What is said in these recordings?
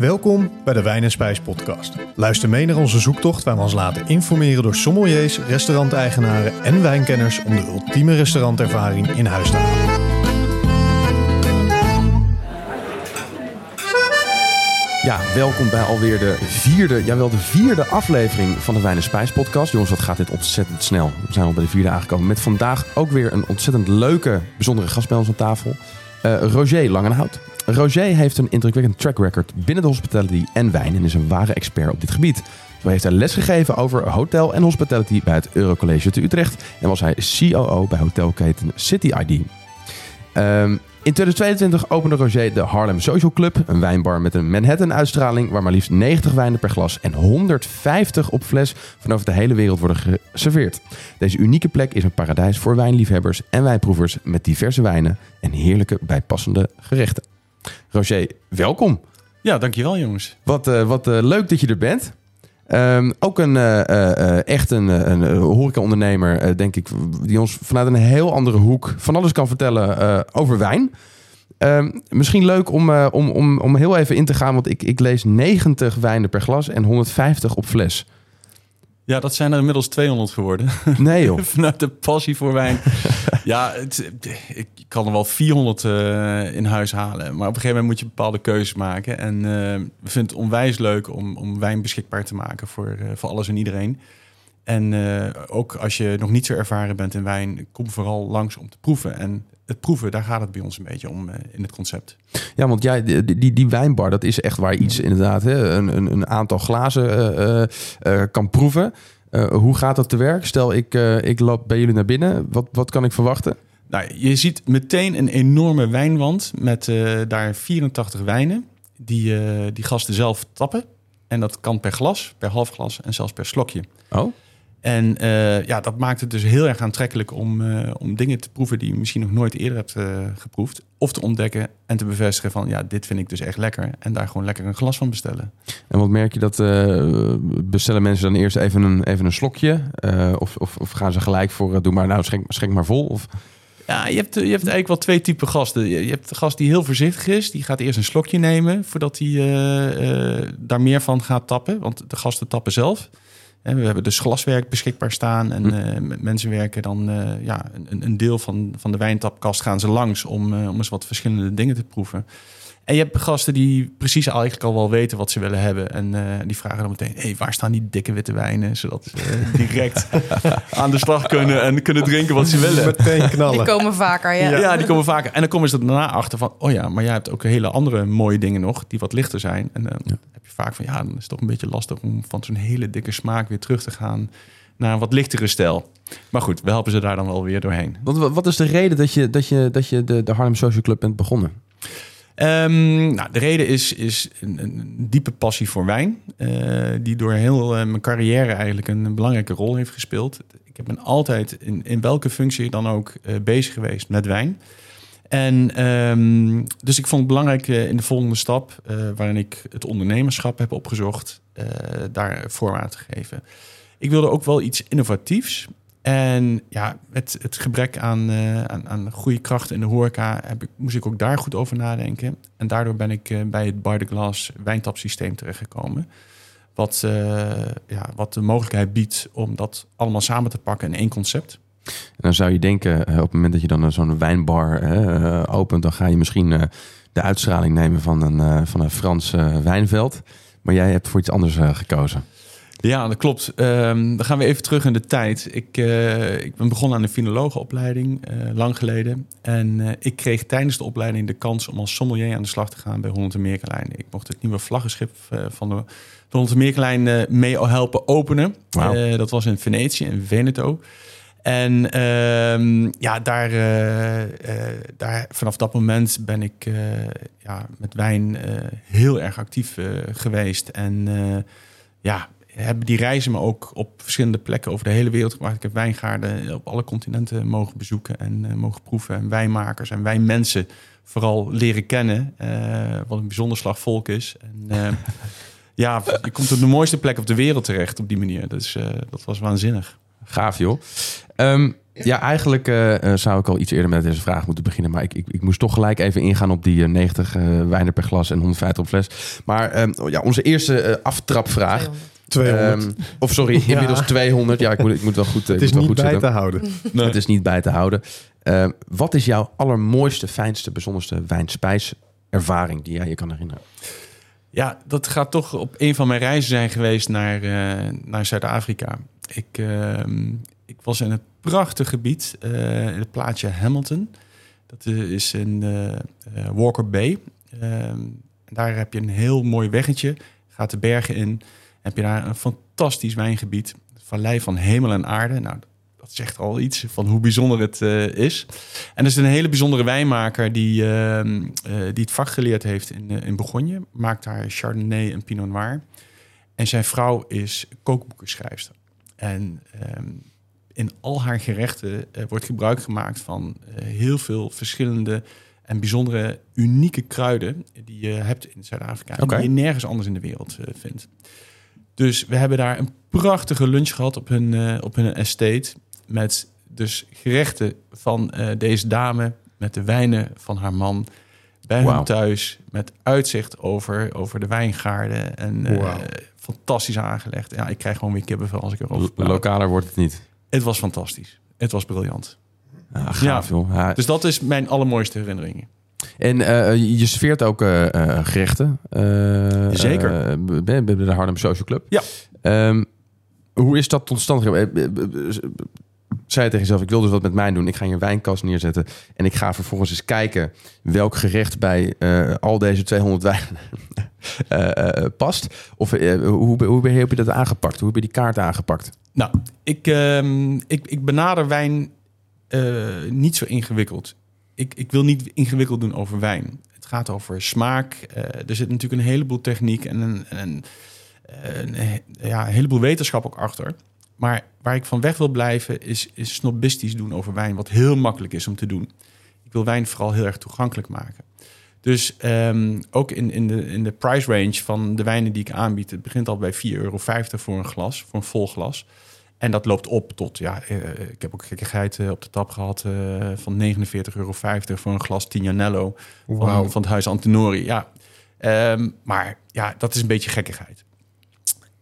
Welkom bij de Wijn en Spijs podcast. Luister mee naar onze zoektocht waar we ons laten informeren door sommeliers, restauranteigenaren en wijnkenners om de ultieme restaurantervaring in huis te halen. Ja, welkom bij alweer de vierde, jawel de vierde aflevering van de Wijn en Spijs podcast. Jongens, wat gaat dit ontzettend snel. We zijn al bij de vierde aangekomen met vandaag ook weer een ontzettend leuke, bijzondere gast bij ons aan tafel. Uh, Roger Langenhout. Roger heeft een indrukwekkend track record binnen de hospitality en wijn en is een ware expert op dit gebied. Zo heeft hij lesgegeven over hotel en hospitality bij het Eurocollege te Utrecht en was hij COO bij hotelketen City ID. Um, in 2022 opende Roger de Harlem Social Club, een wijnbar met een Manhattan-uitstraling waar maar liefst 90 wijnen per glas en 150 op fles van over de hele wereld worden geserveerd. Deze unieke plek is een paradijs voor wijnliefhebbers en wijnproevers met diverse wijnen en heerlijke bijpassende gerechten. Roger, welkom. Ja, dankjewel jongens. Wat, uh, wat uh, leuk dat je er bent. Um, ook een uh, echt een, een horeca-ondernemer, denk ik, die ons vanuit een heel andere hoek van alles kan vertellen over wijn. Um, misschien leuk om, om, om, om heel even in te gaan, want ik, ik lees 90 wijnen per glas en 150 op fles. Ja, dat zijn er inmiddels 200 geworden. Nee joh. Vanuit de passie voor wijn. ja, het, ik kan er wel 400 uh, in huis halen. Maar op een gegeven moment moet je bepaalde keuzes maken. En uh, we vinden het onwijs leuk om, om wijn beschikbaar te maken voor, uh, voor alles en iedereen. En ook als je nog niet zo ervaren bent in wijn, kom vooral langs om te proeven. En het proeven, daar gaat het bij ons een beetje om in het concept. Ja, want jij, die, die, die wijnbar, dat is echt waar je iets inderdaad, hè, een, een, een aantal glazen uh, uh, kan proeven. Hoe gaat dat te werk? Stel, ik, ik loop bij jullie naar binnen. Wat, wat kan ik verwachten? Nou, je ziet meteen een enorme wijnwand met daar 84 wijnen. Die, die gasten zelf tappen. En dat kan per glas, per half glas en zelfs per slokje. Oh. En uh, ja, dat maakt het dus heel erg aantrekkelijk om, uh, om dingen te proeven die je misschien nog nooit eerder hebt uh, geproefd. Of te ontdekken en te bevestigen van ja, dit vind ik dus echt lekker. En daar gewoon lekker een glas van bestellen. En wat merk je dat bestellen mensen dan eerst even een, even een slokje? Of, of, of, gaan ze gelijk voor doe maar nou schenk, schenk maar vol? Of... Ja, je hebt, je hebt eigenlijk wel twee typen gasten. Je hebt de gast die heel voorzichtig is. Die gaat eerst een slokje nemen voordat hij daar meer van gaat tappen. Want de gasten tappen zelf. We hebben dus glaswerk beschikbaar staan. En uh, mensen werken dan uh, ja, een, een, deel van, van de wijntapkast gaan ze langs om, uh, om eens wat verschillende dingen te proeven. En je hebt gasten die precies eigenlijk al wel weten wat ze willen hebben. En die vragen dan meteen, hey, waar staan die dikke witte wijnen? Zodat ze direct aan de slag kunnen en kunnen drinken wat ze willen. Meteen knallen. Die komen vaker, ja. ja. die komen vaker. En dan komen ze daarna achter van, oh ja, maar jij hebt ook hele andere mooie dingen nog, die wat lichter zijn. En ja vaak van ja, dan is het toch een beetje lastig om van zo'n hele dikke smaak weer terug te gaan naar een wat lichtere stijl. Maar goed, we helpen ze daar dan wel weer doorheen. Wat, wat is de reden dat je, dat je, dat je de, de Harlem Social Club bent begonnen? Um, nou, de reden is, is een, een diepe passie voor wijn, uh, die door heel uh, mijn carrière eigenlijk een, belangrijke rol heeft gespeeld. Ik ben altijd in, in welke functie dan ook uh, bezig geweest met wijn. En um, dus ik vond het belangrijk in de volgende stap, waarin ik het ondernemerschap heb opgezocht, daar vorm aan te geven. Ik wilde ook wel iets innovatiefs. En ja, met het gebrek aan, aan, aan, goede krachten in de horeca heb ik, moest ik ook daar goed over nadenken. En daardoor ben ik bij het Bar de Glas wijntapsysteem terechtgekomen. Wat, ja, wat de mogelijkheid biedt om dat allemaal samen te pakken in één concept. En dan zou je denken, eh, op het moment dat je dan zo'n wijnbar opent, dan ga je misschien de uitstraling nemen van een, van een Frans wijnveld. Maar jij hebt voor iets anders gekozen. Ja, dat klopt. Um, dan gaan we even terug in de tijd. Ik, ik ben begonnen aan de finologenopleiding, lang geleden. En ik kreeg tijdens de opleiding de kans om als sommelier aan de slag te gaan bij Holland Meerkelijn. Ik mocht het nieuwe vlaggenschip van de, de Holland mee helpen openen. Wow. dat was in Venetië, in Veneto. En uh, ja, daar, uh, uh, daar, vanaf dat moment ben ik uh, ja, met wijn heel erg actief geweest. En ja, hebben die reizen me ook op verschillende plekken over de hele wereld gemaakt. Ik heb wijngaarden op alle continenten mogen bezoeken en mogen proeven. En wijnmakers en wijnmensen vooral leren kennen. wat een bijzonder slag volk is. En, ja, je komt op de mooiste plek op de wereld terecht op die manier. Dus dat was waanzinnig. Gaaf, joh. Ehm, ja, eigenlijk eh, eh, zou ik al iets eerder met deze vraag moeten beginnen. Maar ik, ik, ik moest toch gelijk even ingaan op die eh, 90 eh wijnen per glas en 150 op fles. Maar ehm, ja, onze eerste eh, aftrapvraag. 200. Ehm, of sorry, Ja. inmiddels 200. Ja, ik moet, ik moet wel goed, eh, het is niet goed bij zitten. te houden. Het is niet bij te houden. Ehm, wat is jouw allermooiste, fijnste, bijzonderste wijn-spijs-ervaring die jij je kan herinneren? Ja, dat gaat toch op een van mijn reizen zijn geweest naar, eh, naar Zuid-Afrika. Ik, ehm, ik was in het prachtig gebied, eh, in het plaatsje Hamilton. Dat is in eh, eh, Walker Bay. Ehm, daar heb je een heel mooi weggetje, gaat de bergen in. Heb je daar een fantastisch wijngebied, vallei van hemel en aarde. Nou, dat zegt al iets van hoe bijzonder het eh, is. En er is een hele bijzondere wijnmaker die, ehm, eh, die het vak geleerd heeft in, eh, in Bourgogne. Maakt daar Chardonnay en Pinot Noir. En zijn vrouw is kookboekenschrijfster. En ehm, in al haar gerechten wordt gebruik gemaakt van heel veel verschillende en bijzondere, unieke kruiden die je hebt in Zuid-Afrika. en Oké. Die je nergens anders in de wereld vindt. Dus we hebben daar een prachtige lunch gehad op hun, eh, op hun estate. Met dus gerechten van eh, deze dame, met de wijnen van haar man. Bij hun thuis, met uitzicht over, over de wijngaarden. En eh, Wauw. fantastisch aangelegd. Ja, ik krijg gewoon weer kippenvel als ik erover praat. Lokaler wordt het niet. Het was fantastisch. Het was briljant. Ja, gaaf, joh. Ja, Dus dat is mijn allermooiste herinneringen. En eh, je serveert ook eh, eh, gerechten. eh, Zeker. eh, bij de Harlem Social Club. Ja. Ehm, hoe is dat tot stand gekomen? Eh, eh, eh, eh, Zei je tegen jezelf, ik wil dus wat met mij doen. Ik ga hier een wijnkast neerzetten. En ik ga vervolgens eens kijken welk gerecht bij eh, al deze 200 wijnen eh, eh, past. Of eh, hoe, hoe heb je dat aangepakt? Hoe heb je die kaart aangepakt? Nou, ik, ehm, ik, ik benader wijn eh, niet zo ingewikkeld. Ik, ik wil niet ingewikkeld doen over wijn. Het gaat over smaak. Eh, er zit natuurlijk een heleboel techniek en een, en een, he- ja, heleboel wetenschap ook achter. Maar waar ik van weg wil blijven is, is snobistisch doen over wijn, wat heel makkelijk is om te doen. Ik wil wijn vooral heel erg toegankelijk maken. Dus ehm, ook in, in, de, in de price range van de wijnen die ik aanbied, het begint al bij 4,50 euro voor een glas, voor een vol glas. En dat loopt op tot, ja, eh, ik heb ook gekkigheid eh, op de tap gehad eh, van 49,50 euro voor een glas Tignanello van, van het huis Antenori. Ja, Ehm, maar ja, dat is een beetje gekkigheid.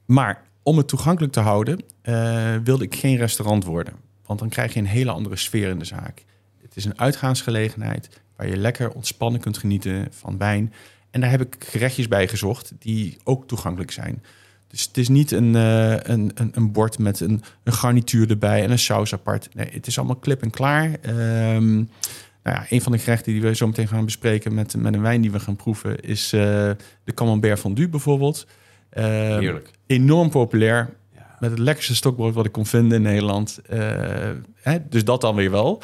Maar om het toegankelijk te houden, eh, wilde ik geen restaurant worden. Want dan krijg je een hele andere sfeer in de zaak. Het is een uitgaansgelegenheid waar je lekker ontspannen kunt genieten van wijn. En daar heb ik gerechtjes bij gezocht die ook toegankelijk zijn. Dus het is niet een, eh, een, een, een bord met een, een garnituur erbij en een saus apart. Nee, het is allemaal klip en klaar. Nou ja, een van de gerechten die we zo meteen gaan bespreken met, met een wijn die we gaan proeven is eh, de camembert fondue bijvoorbeeld. Ehm, Heerlijk. Enorm populair. Met het lekkerste stokbrood wat ik kon vinden in Nederland. Eh, hè, dus dat dan weer wel.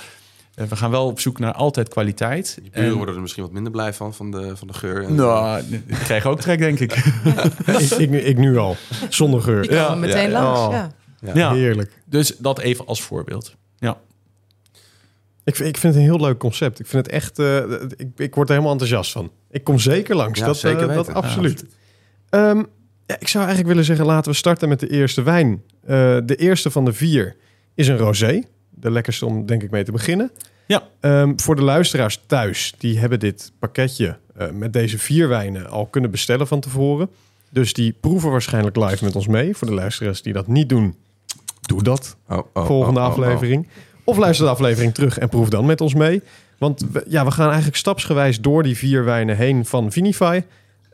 Eh, we gaan wel op zoek naar altijd kwaliteit. Die buren En- worden er misschien wat minder blij van, van de, van de geur. En nou, ik krijg ook trek, denk ik. ik, ik, ik nu al. Zonder geur. Komen Ja, meteen ja, langs. oh. Ja. Ja. Heerlijk. Dus dat even als voorbeeld. Ja. Ik, vind- ik vind het een heel leuk concept. Ik vind het echt... eh, ik, ik word er helemaal enthousiast van. Ik kom zeker langs. Ja, dat, zeker eh, dat weten. absoluut. Ehm, ja, ik zou eigenlijk willen zeggen, laten we starten met de eerste wijn. Eh, de eerste van de vier is een rosé. De lekkerste om denk ik mee te beginnen. Ja. Ehm, voor de luisteraars thuis, die hebben dit pakketje eh, met deze vier wijnen al kunnen bestellen van tevoren. Dus die proeven waarschijnlijk live met ons mee. Voor de luisteraars die dat niet doen, doe dat Oh, oh, volgende oh, oh, oh. aflevering. Of luister de aflevering terug en proef dan met ons mee. Want we, ja, we gaan eigenlijk stapsgewijs door die vier wijnen heen van Vinify.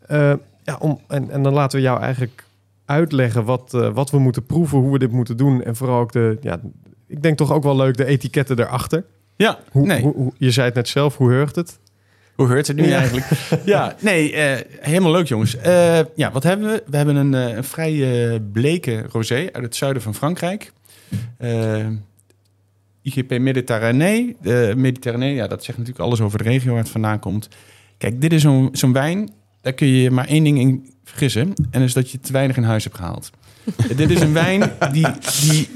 Eh, ja, om, en, en dan laten we jou eigenlijk uitleggen wat, eh, wat we moeten proeven, hoe we dit moeten doen. En vooral ook de, ja, ik denk toch ook wel leuk, de etiketten erachter. Ja, Hoe, nee. hoe, hoe- je zei het net zelf, hoe heurt het? Hoe heurt het nu Ja. eigenlijk? ja, nee, eh, helemaal leuk jongens. Eh, ja, wat hebben we? We hebben een, eh, een vrij bleke rosé uit het zuiden van Frankrijk. IGP Mediterranee. Mediterranee, ja, dat zegt natuurlijk alles over de regio waar het vandaan komt. Kijk, dit is zo'n zo'n wijn, daar kun je maar één ding in vergissen. En dat is dat je te weinig in huis hebt gehaald. dit is een wijn die, die,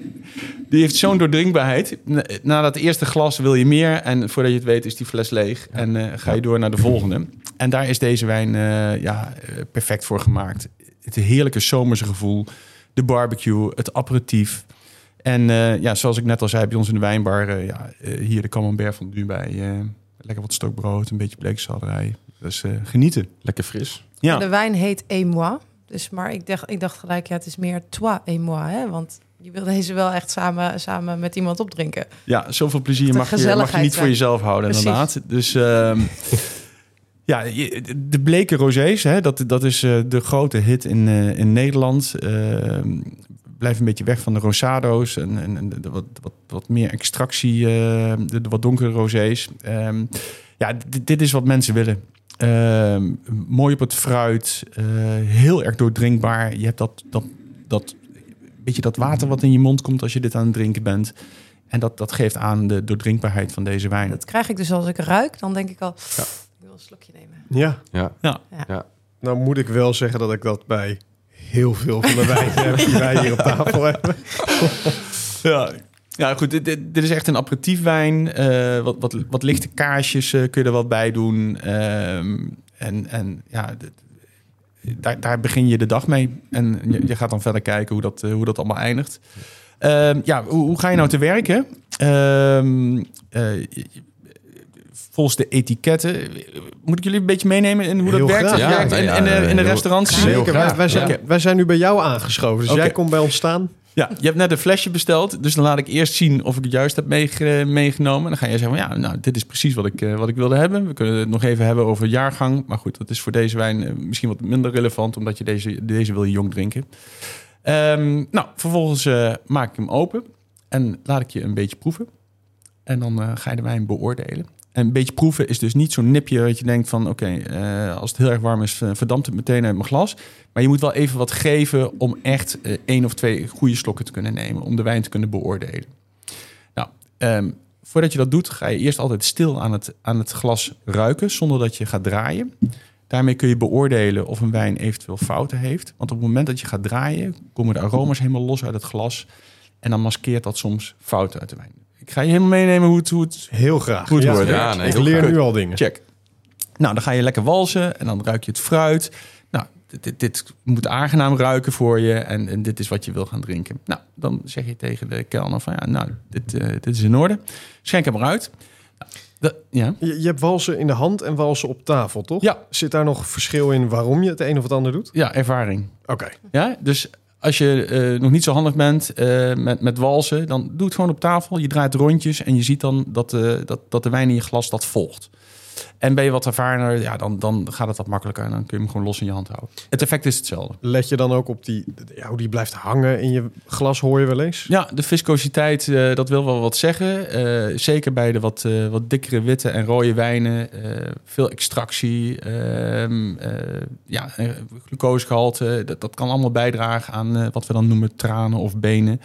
die heeft zo'n doordringbaarheid. Na- dat eerste glas wil je meer. En voordat je het weet is die fles leeg. En eh, ga je door naar de volgende. En daar is deze wijn eh, ja, eh, perfect voor gemaakt. Het heerlijke zomerse gevoel. De barbecue, het aperitief. En eh, ja, zoals ik net al zei bij ons in de wijnbar, eh, ja, hier de camembert van nu bij. eh, lekker wat stokbrood, een beetje bleekselderij. Dus eh, genieten. Lekker fris. Ja. De wijn heet et moi. Dus, maar ik dacht, ik dacht gelijk, ja, het is meer toi et moi. Hè? Want je wil deze wel echt samen, samen met iemand opdrinken. Ja, zoveel plezier mag je, mag je niet voor jezelf houden, Precies. inderdaad. Dus ehm, ja, de bleke rosés, hè, dat, dat is eh, de grote hit in, eh, in Nederland. Ehm, blijf een beetje weg van de rosado's en, en, en de, wat, wat, wat meer extractie, eh, de, de wat donkere rosés. Ehm, ja, dit, dit is wat mensen willen. Ehm, mooi op het fruit, eh, heel erg doordrinkbaar. Je hebt dat, dat, dat beetje dat water wat in je mond komt als je dit aan het drinken bent. En dat, dat geeft aan de doordrinkbaarheid van deze wijn. Dat krijg ik dus als ik ruik, dan denk ik al, Ja. ik wil een slokje nemen. Ja. Ja. Ja. Ja. Nou moet ik wel zeggen dat ik dat bij heel veel van de wijnen heb die wij hier op tafel hebben. Ja, ja goed. Dit, dit, dit is echt een aperitiefwijn. Eh wat, wat, wat lichte kaarsjes eh, kun je er wat bij doen. Ehm, en, en ja, dit- daar, daar begin je de dag mee. En je, je gaat dan verder kijken hoe dat, eh, hoe dat allemaal eindigt. Ehm, ja, hoe, hoe ga je nou te werken? Ehm, eh, volgens de etiketten. Moet ik jullie een beetje meenemen in hoe dat werkt? graag. Ja, in, ja, in de, in de restaurants? Zeker, wij, wij, zijn, ja. wij zijn nu bij jou aangeschoven. Dus jij komt bij ons staan. Ja, je hebt net een flesje besteld. Dus dan laat ik eerst zien of ik het juist heb meege- meegenomen. En dan ga je zeggen, van, ja, nou, dit is precies wat ik, eh, wat ik wilde hebben. We kunnen het nog even hebben over jaargang. Maar goed, dat is voor deze wijn eh, misschien wat minder relevant... omdat je deze, deze wil jong drinken. Ehm, nou, vervolgens eh, maak ik hem open. En laat ik je een beetje proeven. En dan ga je de wijn beoordelen. En een beetje proeven is dus niet zo'n nipje dat je denkt van... oké, eh, als het heel erg warm is, eh, verdampt het meteen uit mijn glas. Maar je moet wel even wat geven om echt eh, één of twee goede slokken te kunnen nemen. Om de wijn te kunnen beoordelen. Nou, ehm, voordat je dat doet, ga je eerst altijd stil aan het, aan het glas ruiken. Zonder dat je gaat draaien. Daarmee kun je beoordelen of een wijn eventueel fouten heeft. Want op het moment dat je gaat draaien, komen de aroma's helemaal los uit het glas. En dan maskeert dat soms fouten uit de wijn. Ik ga je helemaal meenemen hoe het, hoe het Heel graag. Goed ja, hoor, ja, nee, ik leer graag. nu al dingen. Check. Nou, dan ga je lekker walsen en dan ruik je het fruit. Nou, dit, dit, dit moet aangenaam ruiken voor je en, en dit is wat je wil gaan drinken. Nou, dan zeg je tegen de kelner van ja, nou, dit, eh, dit is in orde. Schenk hem eruit. Nou, ja. Je, je hebt walsen in de hand en walsen op tafel, toch? Ja. Zit daar nog verschil in waarom je het een of het ander doet? ja, ervaring. Oké. Ja, dus als je eh, nog niet zo handig bent eh, met, met walsen, dan doe het gewoon op tafel. Je draait rondjes en je ziet dan dat, eh, dat, dat de wijn in je glas dat volgt. En ben je wat ervarener, ja, dan, dan gaat het wat makkelijker en dan kun je hem gewoon los in je hand houden. Het effect is hetzelfde. Let je dan ook op die, ja, hoe die blijft hangen in je glas, hoor je wel eens? Ja, de viscositeit, eh, dat wil wel wat zeggen. Eh, zeker bij de wat, eh, wat dikkere witte en rode wijnen. veel extractie, ehm, eh, ja, eh, glucosegehalte. Dat, dat kan allemaal bijdragen aan wat we dan noemen tranen of benen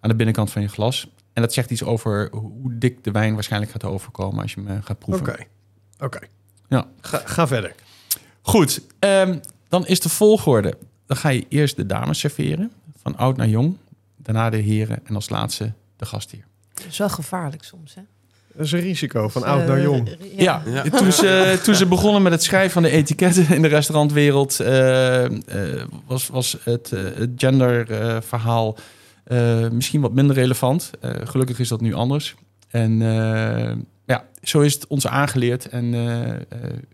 aan de binnenkant van je glas. En dat zegt iets over hoe dik de wijn waarschijnlijk gaat overkomen als je hem gaat proeven. Oké. Oké. Ja. Ga, ga verder. Goed, ehm, dan is de volgorde. Dan ga je eerst de dames serveren, van oud naar jong. Daarna de heren en als laatste de gastheer. Dat is wel gevaarlijk soms, hè? Dat is een risico van Dus, oud naar eh, jong. Ja, Ja. Toen, ze, toen ze begonnen met het schrijven van de etiketten in de restaurantwereld, eh, eh, was, was het, eh, het genderverhaal eh, misschien wat minder relevant. Eh, gelukkig is dat nu anders. En eh, ja, zo is het ons aangeleerd en eh, eh,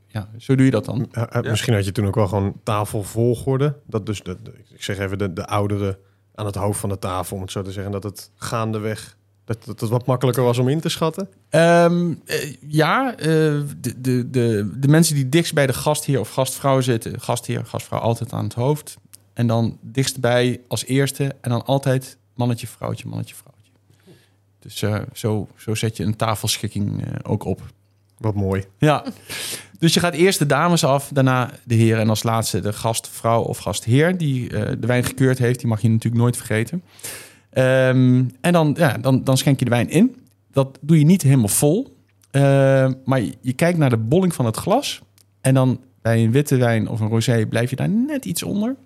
ja, zo doe je dat dan. Ja, eh, Misschien had je toen ook wel gewoon tafelvolgorde. Dat dus, de, de- ik zeg even, de, de ouderen aan het hoofd van de tafel, om het zo te zeggen. Dat het gaandeweg, dat, dat het wat makkelijker was om in te schatten. Ehm, eh, ja, eh, de, de, de, de mensen die dichtst bij de gastheer of gastvrouw zitten, gastheer, gastvrouw altijd aan het hoofd. En dan dichtstbij als eerste en dan altijd mannetje, vrouwtje, mannetje, vrouwtje. Dus eh, zo, zo zet je een tafelschikking eh, ook op. Wat mooi. Ja, dus je gaat eerst de dames af, daarna de heren en als laatste de gastvrouw of gastheer die eh, de wijn gekeurd heeft. Die mag je natuurlijk nooit vergeten. Ehm, en dan, ja, dan, dan schenk je de wijn in. Dat doe je niet helemaal vol, maar je, je kijkt naar de bolling van het glas. En dan bij een witte wijn of een rosé blijf je daar net iets onder.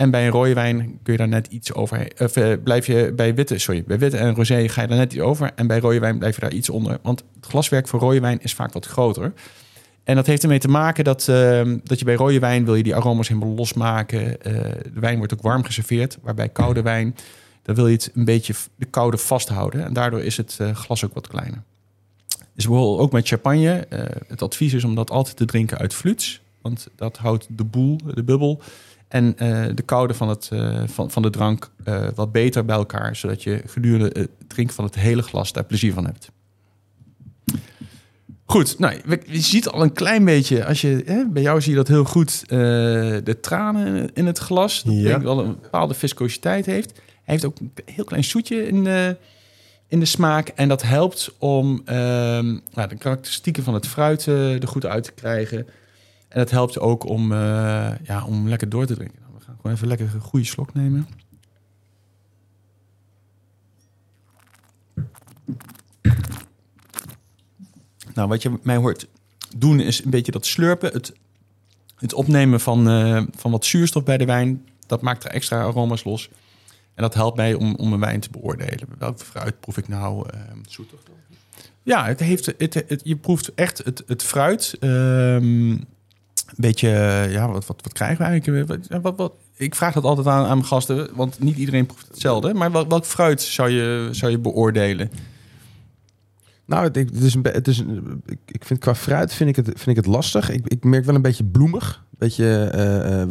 En bij een rode wijn kun je daar net iets over. Of eh, blijf je bij witte, sorry, bij witte en rosé ga je daar net iets over. En bij rode wijn blijf je daar iets onder. Want het glaswerk voor rode wijn is vaak wat groter. En dat heeft ermee te maken dat, eh, dat je bij rode wijn wil je die aroma's helemaal losmaken. Eh, de wijn wordt ook warm geserveerd. Waarbij koude wijn dan wil je het een beetje de koude vasthouden. En daardoor is het eh, glas ook wat kleiner. Dus bijvoorbeeld ook met champagne. het advies is om dat altijd te drinken uit fluits. Want dat houdt de boel, de bubbel en eh, de koude van, het, eh, van, van de drank eh, wat beter bij elkaar. Zodat je gedurende het drinken van het hele glas daar plezier van hebt. Goed, nou, je ziet al een klein beetje, als je, hè, bij jou zie je dat heel goed, de tranen in het glas. Dat Ja. wel een bepaalde viscositeit heeft. Hij heeft ook een heel klein zoetje in de, in de smaak. En dat helpt om ehm, nou, de karakteristieken van het fruit er goed uit te krijgen. En dat helpt ook om, eh, ja, om lekker door te drinken. We gaan gewoon even lekker een goede slok nemen. Nou, wat je mij hoort doen is een beetje dat slurpen. Het, het opnemen van, eh, van wat zuurstof bij de wijn. Dat maakt er extra aroma's los. En dat helpt mij om, om een wijn te beoordelen. Welke fruit proef ik nou? eh zoet of Ja, het heeft, het, het, je proeft echt het, het fruit. Ehm, beetje, eh, ja, wat, wat, wat krijgen we eigenlijk? Wat, wat, wat, ik vraag dat altijd aan, aan mijn gasten, want niet iedereen proeft hetzelfde. Maar wel, welk fruit zou je, zou je beoordelen? Nou, het, het is een, het is een, ik, vind qua fruit vind ik het, vind ik het lastig. Ik, ik merk wel een beetje bloemig. Beetje, eh,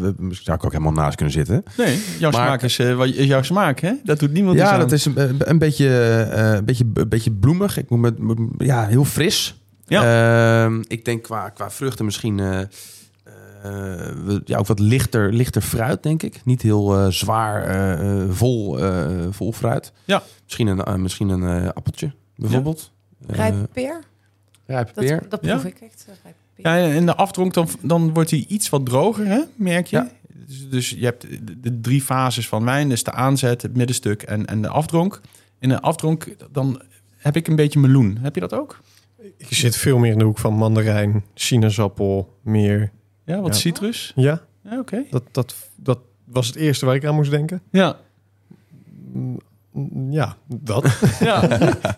we- misschien zou ik ook helemaal naast kunnen zitten. Nee, jouw Maar- smaak is, wat- is jouw smaak, hè? Dat doet niemand Ja, aan. dat is een, een, beetje, een, beetje, een beetje bloemig. Ik moet met, met- ja, heel fris. Ehm, ik denk qua, qua vruchten misschien ja, ook wat lichter, lichter fruit, denk ik. Niet heel eh, zwaar, eh, eh, vol, eh, vol fruit. Ja. Misschien een, eh, misschien een eh, appeltje, bijvoorbeeld. Eh, Rijpe peer, rijpe dat, peer. dat Ja. proef ik echt. eh, rijpe peer. Ja, en in de afdronk dan, dan wordt hij iets wat droger, hè? merk je? Ja. Dus, dus je hebt de, de drie fases van wijn. Dus de aanzet, het middenstuk en, en de afdronk. In de afdronk dan heb ik een beetje meloen. Heb je dat ook? Ik zit veel meer in de hoek van mandarijn, sinaasappel, meer. Ja, wat Ja. citrus? Ja, Ja, oké. dat, dat, dat was het eerste waar ik aan moest denken. Ja. Mm, Ja, dat. Ja.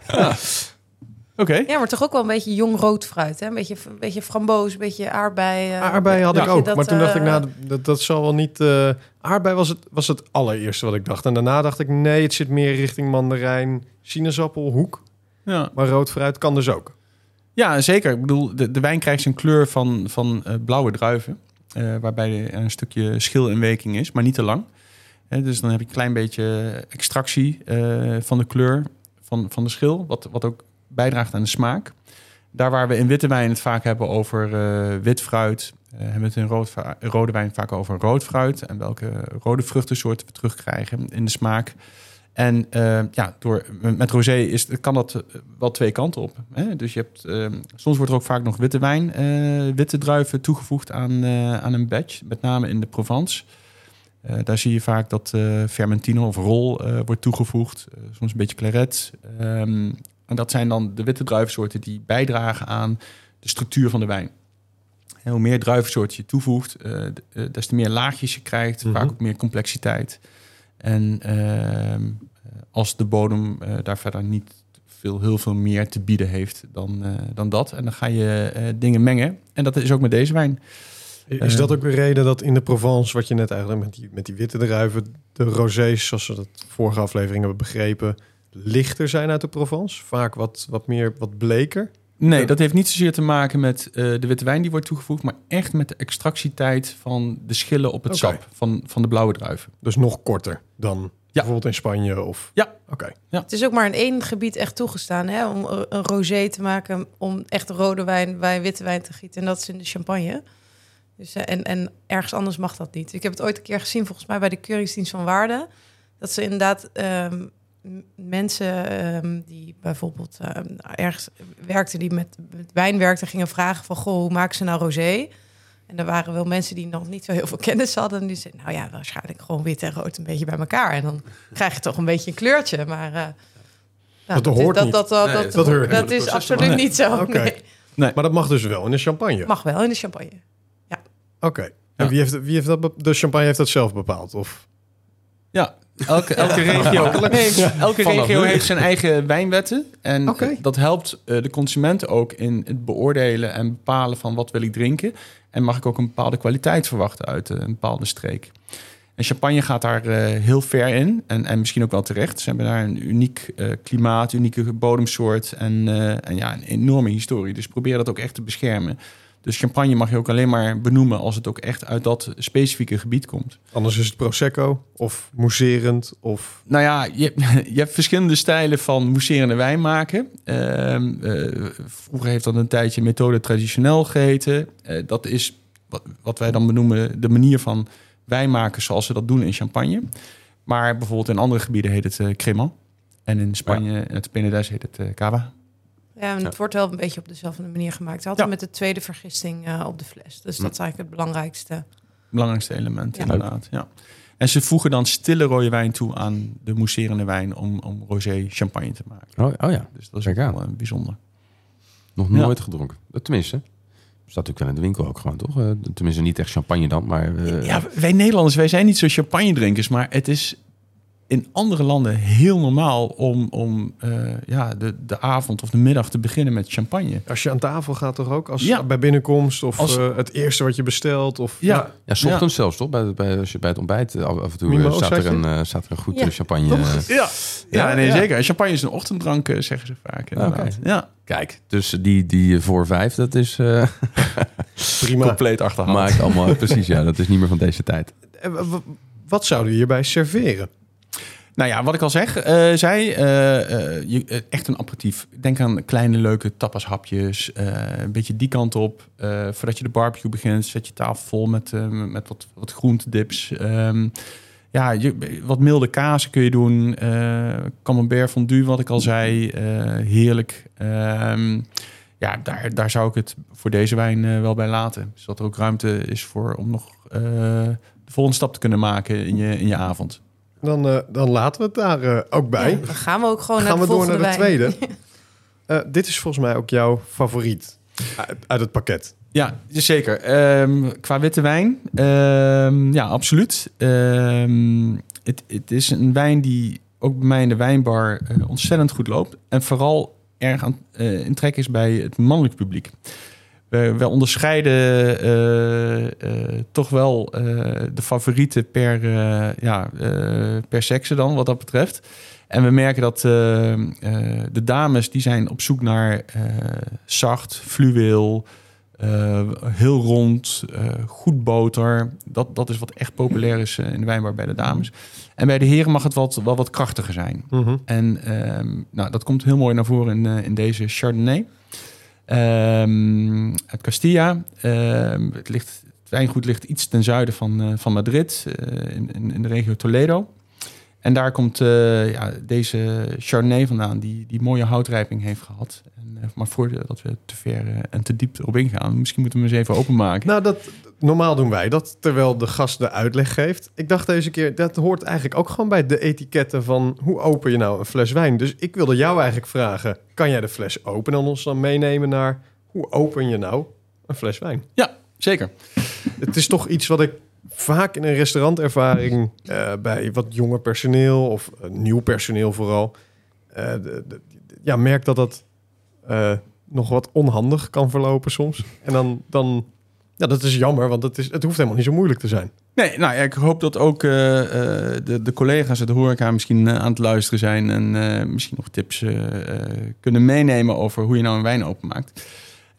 ja. Oké. Ja, maar toch ook wel een beetje jong rood fruit. Hè? Een beetje, een beetje framboos, een beetje aardbei. eh, Aardbei had Ja. ik ook. dat, maar toen dacht ik, eh, nou, dat, dat zal wel niet... eh aardbei was het, was het allereerste wat ik dacht. En daarna dacht ik, nee, het zit meer richting mandarijn, sinaasappel, hoek. Ja. Maar rood fruit kan dus ook. Ja, zeker. Ik bedoel, de, de wijn krijgt zijn kleur van, van eh, blauwe druiven. eh, waarbij er een stukje schil in werking is, maar niet te lang. Dus dan heb je een klein beetje extractie eh, van de kleur van, van de schil. Wat, wat ook bijdraagt aan de smaak. Daar waar we in witte wijn het vaak hebben over wit fruit... hebben we het in rode wijn vaak over rood fruit... en welke rode vruchtensoorten we terugkrijgen in de smaak. En eh, ja, door, met rosé is, kan dat eh, wel twee kanten op. Hè? Dus je hebt, eh, soms wordt er ook vaak nog witte wijn, eh, witte druiven toegevoegd aan, eh, aan een batch. Met name in de Provence. Daar zie je vaak dat Fermentino of Rol wordt toegevoegd. Soms een beetje claret. Ehm, en dat zijn dan de witte druivensoorten die bijdragen aan de structuur van de wijn. En hoe meer druivensoorten je toevoegt, des te meer laagjes je krijgt. Mhm. Vaak ook meer complexiteit. En ehm, eh, als de bodem eh, daar verder niet veel, heel veel meer te bieden heeft dan, eh, dan dat. En dan ga je dingen mengen. En dat is ook met deze wijn. Is dat ook de reden dat in de Provence, wat je net eigenlijk met die, met die witte druiven, de rosés, zoals we dat vorige aflevering hebben begrepen, lichter zijn uit de Provence? Vaak wat, wat meer, wat bleker? Nee, Ja. dat heeft niet zozeer te maken met eh, de witte wijn die wordt toegevoegd, maar echt met de extractietijd van de schillen op het sap van, van de blauwe druiven. Dus nog korter dan bijvoorbeeld in Spanje of... Ja. Oké. Het is ook maar in één gebied echt toegestaan hè, om een een rosé te maken, om echt rode wijn bij witte wijn te gieten. En dat is in de champagne. Dus, eh, en, en ergens anders mag dat niet. Ik heb het ooit een keer gezien, volgens mij bij de Keuringsdienst van Waarde. Dat ze inderdaad ehm, mensen ehm, die bijvoorbeeld ehm, ergens werkten, die met, met wijn werkten, gingen vragen van, goh, hoe maken ze nou rosé? En er waren wel mensen die nog niet zo heel veel kennis hadden. En die zeiden, nou ja, waarschijnlijk gewoon wit en rood een beetje bij elkaar. En dan krijg je toch een beetje een kleurtje. Maar uh, Dat hoort dat, niet. dat, dat, Nee, dat, dat hoort dat niet. is absoluut nee. niet zo. Oké. Nee. Maar dat mag dus wel in de champagne? Mag wel in de champagne. Oké. Ja. En wie heeft, wie heeft dat... De champagne heeft dat zelf bepaald? Of... Ja, elke, elke regio, nee, elke regio heeft zijn eigen wijnwetten. En dat helpt eh, de consument ook in het beoordelen en bepalen van wat wil ik drinken. En mag ik ook een bepaalde kwaliteit verwachten uit eh, een bepaalde streek. En champagne gaat daar eh, heel ver in. En, en misschien ook wel terecht. Ze hebben daar een uniek klimaat, unieke bodemsoort. En, en ja, een enorme historie. Dus probeer dat ook echt te beschermen. Dus champagne mag je ook alleen maar benoemen als het ook echt uit dat specifieke gebied komt. Anders is het prosecco of mousserend of... Nou ja, je, je hebt verschillende stijlen van mousserende wijn maken. Uh, uh, vroeger heeft dat een tijdje methode traditioneel geheten. Uh, dat is wat, wat, wij dan benoemen de manier van wijn maken zoals ze dat doen in champagne. Maar bijvoorbeeld in andere gebieden heet het uh, cremant. En in Spanje, ja. het Penedès, heet het cava. Ja, en het wordt wel een beetje op dezelfde manier gemaakt. Altijd ja. met de tweede vergisting uh, op de fles. Dus dat is eigenlijk het belangrijkste. Belangrijkste element, ja. inderdaad. Ja. En ze voegen dan stille rode wijn toe aan de mousserende wijn om, om rosé champagne te maken. Oh, oh ja, dus dat is wel uh, bijzonder. Nog nooit gedronken. Tenminste, staat natuurlijk wel in de winkel ook gewoon, toch? Tenminste, niet echt champagne dan, maar... Uh... Ja, wij Nederlanders, wij zijn niet zo champagne drinkers, maar het is in andere landen heel normaal om, om uh, ja, de, de avond of de middag te beginnen met champagne. Als je aan tafel gaat toch ook? Als ja. bij binnenkomst of als, uh, het eerste wat je bestelt? Of, ja, ja, ja s ochtends ja. zelfs toch? Bij, bij, als je bij het ontbijt af, af en toe Mimo, staat, er een, uh, staat er een goed ja. champagne. Ja, ja, nee, zeker. En champagne is een ochtenddrank, zeggen ze vaak. Okay. Ja. Kijk, dus die, die voor vijf, dat is prima. Compleet achterhaald. Maakt allemaal, precies, ja. Dat is niet meer van deze tijd. Wat zouden we hierbij serveren? Nou ja, wat ik al zeg, uh, zij, uh, je, echt een aperitief. Denk aan kleine leuke tapashapjes, een beetje die kant op. voordat je de barbecue begint, zet je tafel vol met, met wat, wat groentedips. Um, ja, wat milde kazen kun je doen. camembert fondue, wat ik al zei, heerlijk. Um, ja, daar, daar zou ik het voor deze wijn wel bij laten. Zodat er ook ruimte is voor om nog de volgende stap te kunnen maken in je, in je avond. Dan, uh, dan laten we het daar uh, ook bij. Ja, dan gaan we ook gewoon gaan naar de we door naar de tweede. uh, dit is volgens mij ook jouw favoriet uit, uit het pakket. Ja, zeker. Um, qua witte wijn, um, ja, absoluut. Um, het, het is een wijn die ook bij mij in de wijnbar ontzettend goed loopt. En vooral erg aan, in trek is bij het mannelijk publiek. We, we onderscheiden uh, uh, toch wel uh, de favorieten per, ja, per sekse dan, wat dat betreft. En we merken dat de dames die zijn op zoek naar zacht, fluweel, heel rond, goed boter. Dat, dat is wat echt populair is in de wijnbar bij de dames. En bij de heren mag het wat, wel wat krachtiger zijn. Mm -hmm. En ehm, nou, dat komt heel mooi naar voren in, in deze Chardonnay. Um, uit Castilla. Um, het, ligt, het wijngoed ligt iets ten zuiden van, uh, van Madrid, uh, in, in, de regio Toledo. En daar komt uh, ja, deze Chardonnay vandaan, die, die mooie houtrijping heeft gehad. En, maar voordat we te ver en te diep erop ingaan, misschien moeten we hem eens even openmaken. Nou, dat, normaal doen wij dat terwijl de gast de uitleg geeft. Ik dacht deze keer, dat hoort eigenlijk ook gewoon bij de etiketten van hoe open je nou een fles wijn. Dus ik wilde jou eigenlijk vragen, kan jij de fles openen en ons dan meenemen naar hoe open je nou een fles wijn? Ja, zeker. Het is toch iets wat ik vaak in een restaurantervaring uh, bij wat jonger personeel of uh, nieuw personeel vooral, uh, ja, merk dat dat nog wat onhandig kan verlopen soms. En dan, dan ja, dat is jammer, want het, is, het hoeft helemaal niet zo moeilijk te zijn. Nee, nou ik hoop dat ook de, de collega's uit de horeca misschien aan het luisteren zijn... en misschien nog tips kunnen meenemen over hoe je nou een wijn openmaakt.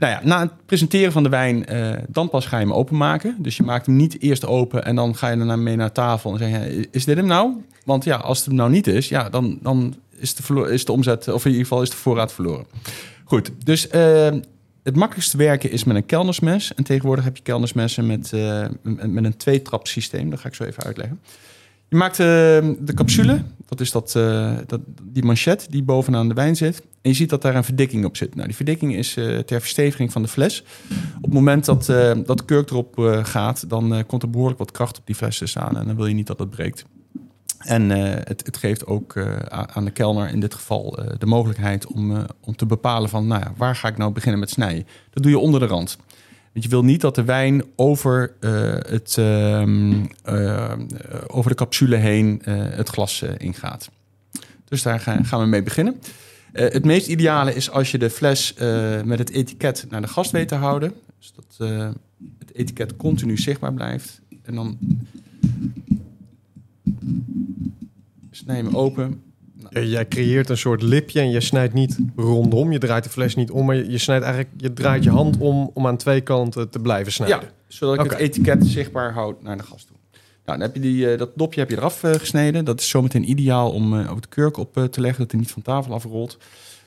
Nou ja, na het presenteren van de wijn, dan pas ga je hem openmaken. Dus je maakt hem niet eerst open en dan ga je daarna mee naar tafel en zeg je... is dit hem nou? Want ja, als het hem nou niet is, ja, dan, dan is, de is de omzet, of in ieder geval is de voorraad verloren. Goed, dus het makkelijkste werken is met een kelnersmes. En tegenwoordig heb je kelnersmessen met, uh, met een tweetrap systeem. Dat ga ik zo even uitleggen. Je maakt de capsule. Dat is dat, dat, die manchet die bovenaan de wijn zit. En je ziet dat daar een verdikking op zit. Nou, die verdikking is ter versteviging van de fles. Op het moment dat, dat de kurk erop gaat... dan komt er behoorlijk wat kracht op die fles te staan. En dan wil je niet dat het breekt. En uh, het, het, geeft ook uh, aan de kelner in dit geval uh, de mogelijkheid om, om te bepalen van nou ja, waar ga ik nou beginnen met snijden. Dat doe je onder de rand. Want je wil niet dat de wijn over, het, ehm, over de capsule heen het glas ingaat. Dus daar gaan, gaan we mee beginnen. Het meest ideale is als je de fles met het etiket naar de gast weet te houden. Dus dat het etiket continu zichtbaar blijft. En dan snij hem open. Ja, Jij creëert een soort lipje en je snijdt niet rondom. Je draait de fles niet om, maar je, snijdt eigenlijk, je draait je hand om om aan twee kanten te blijven snijden. Ja, zodat ik het etiket zichtbaar houd naar de gast toe. Nou, dan heb je die, eh, dat dopje heb je eraf eh, gesneden. Dat is zometeen ideaal om eh, over de kurk op te leggen, dat hij niet van tafel afrolt.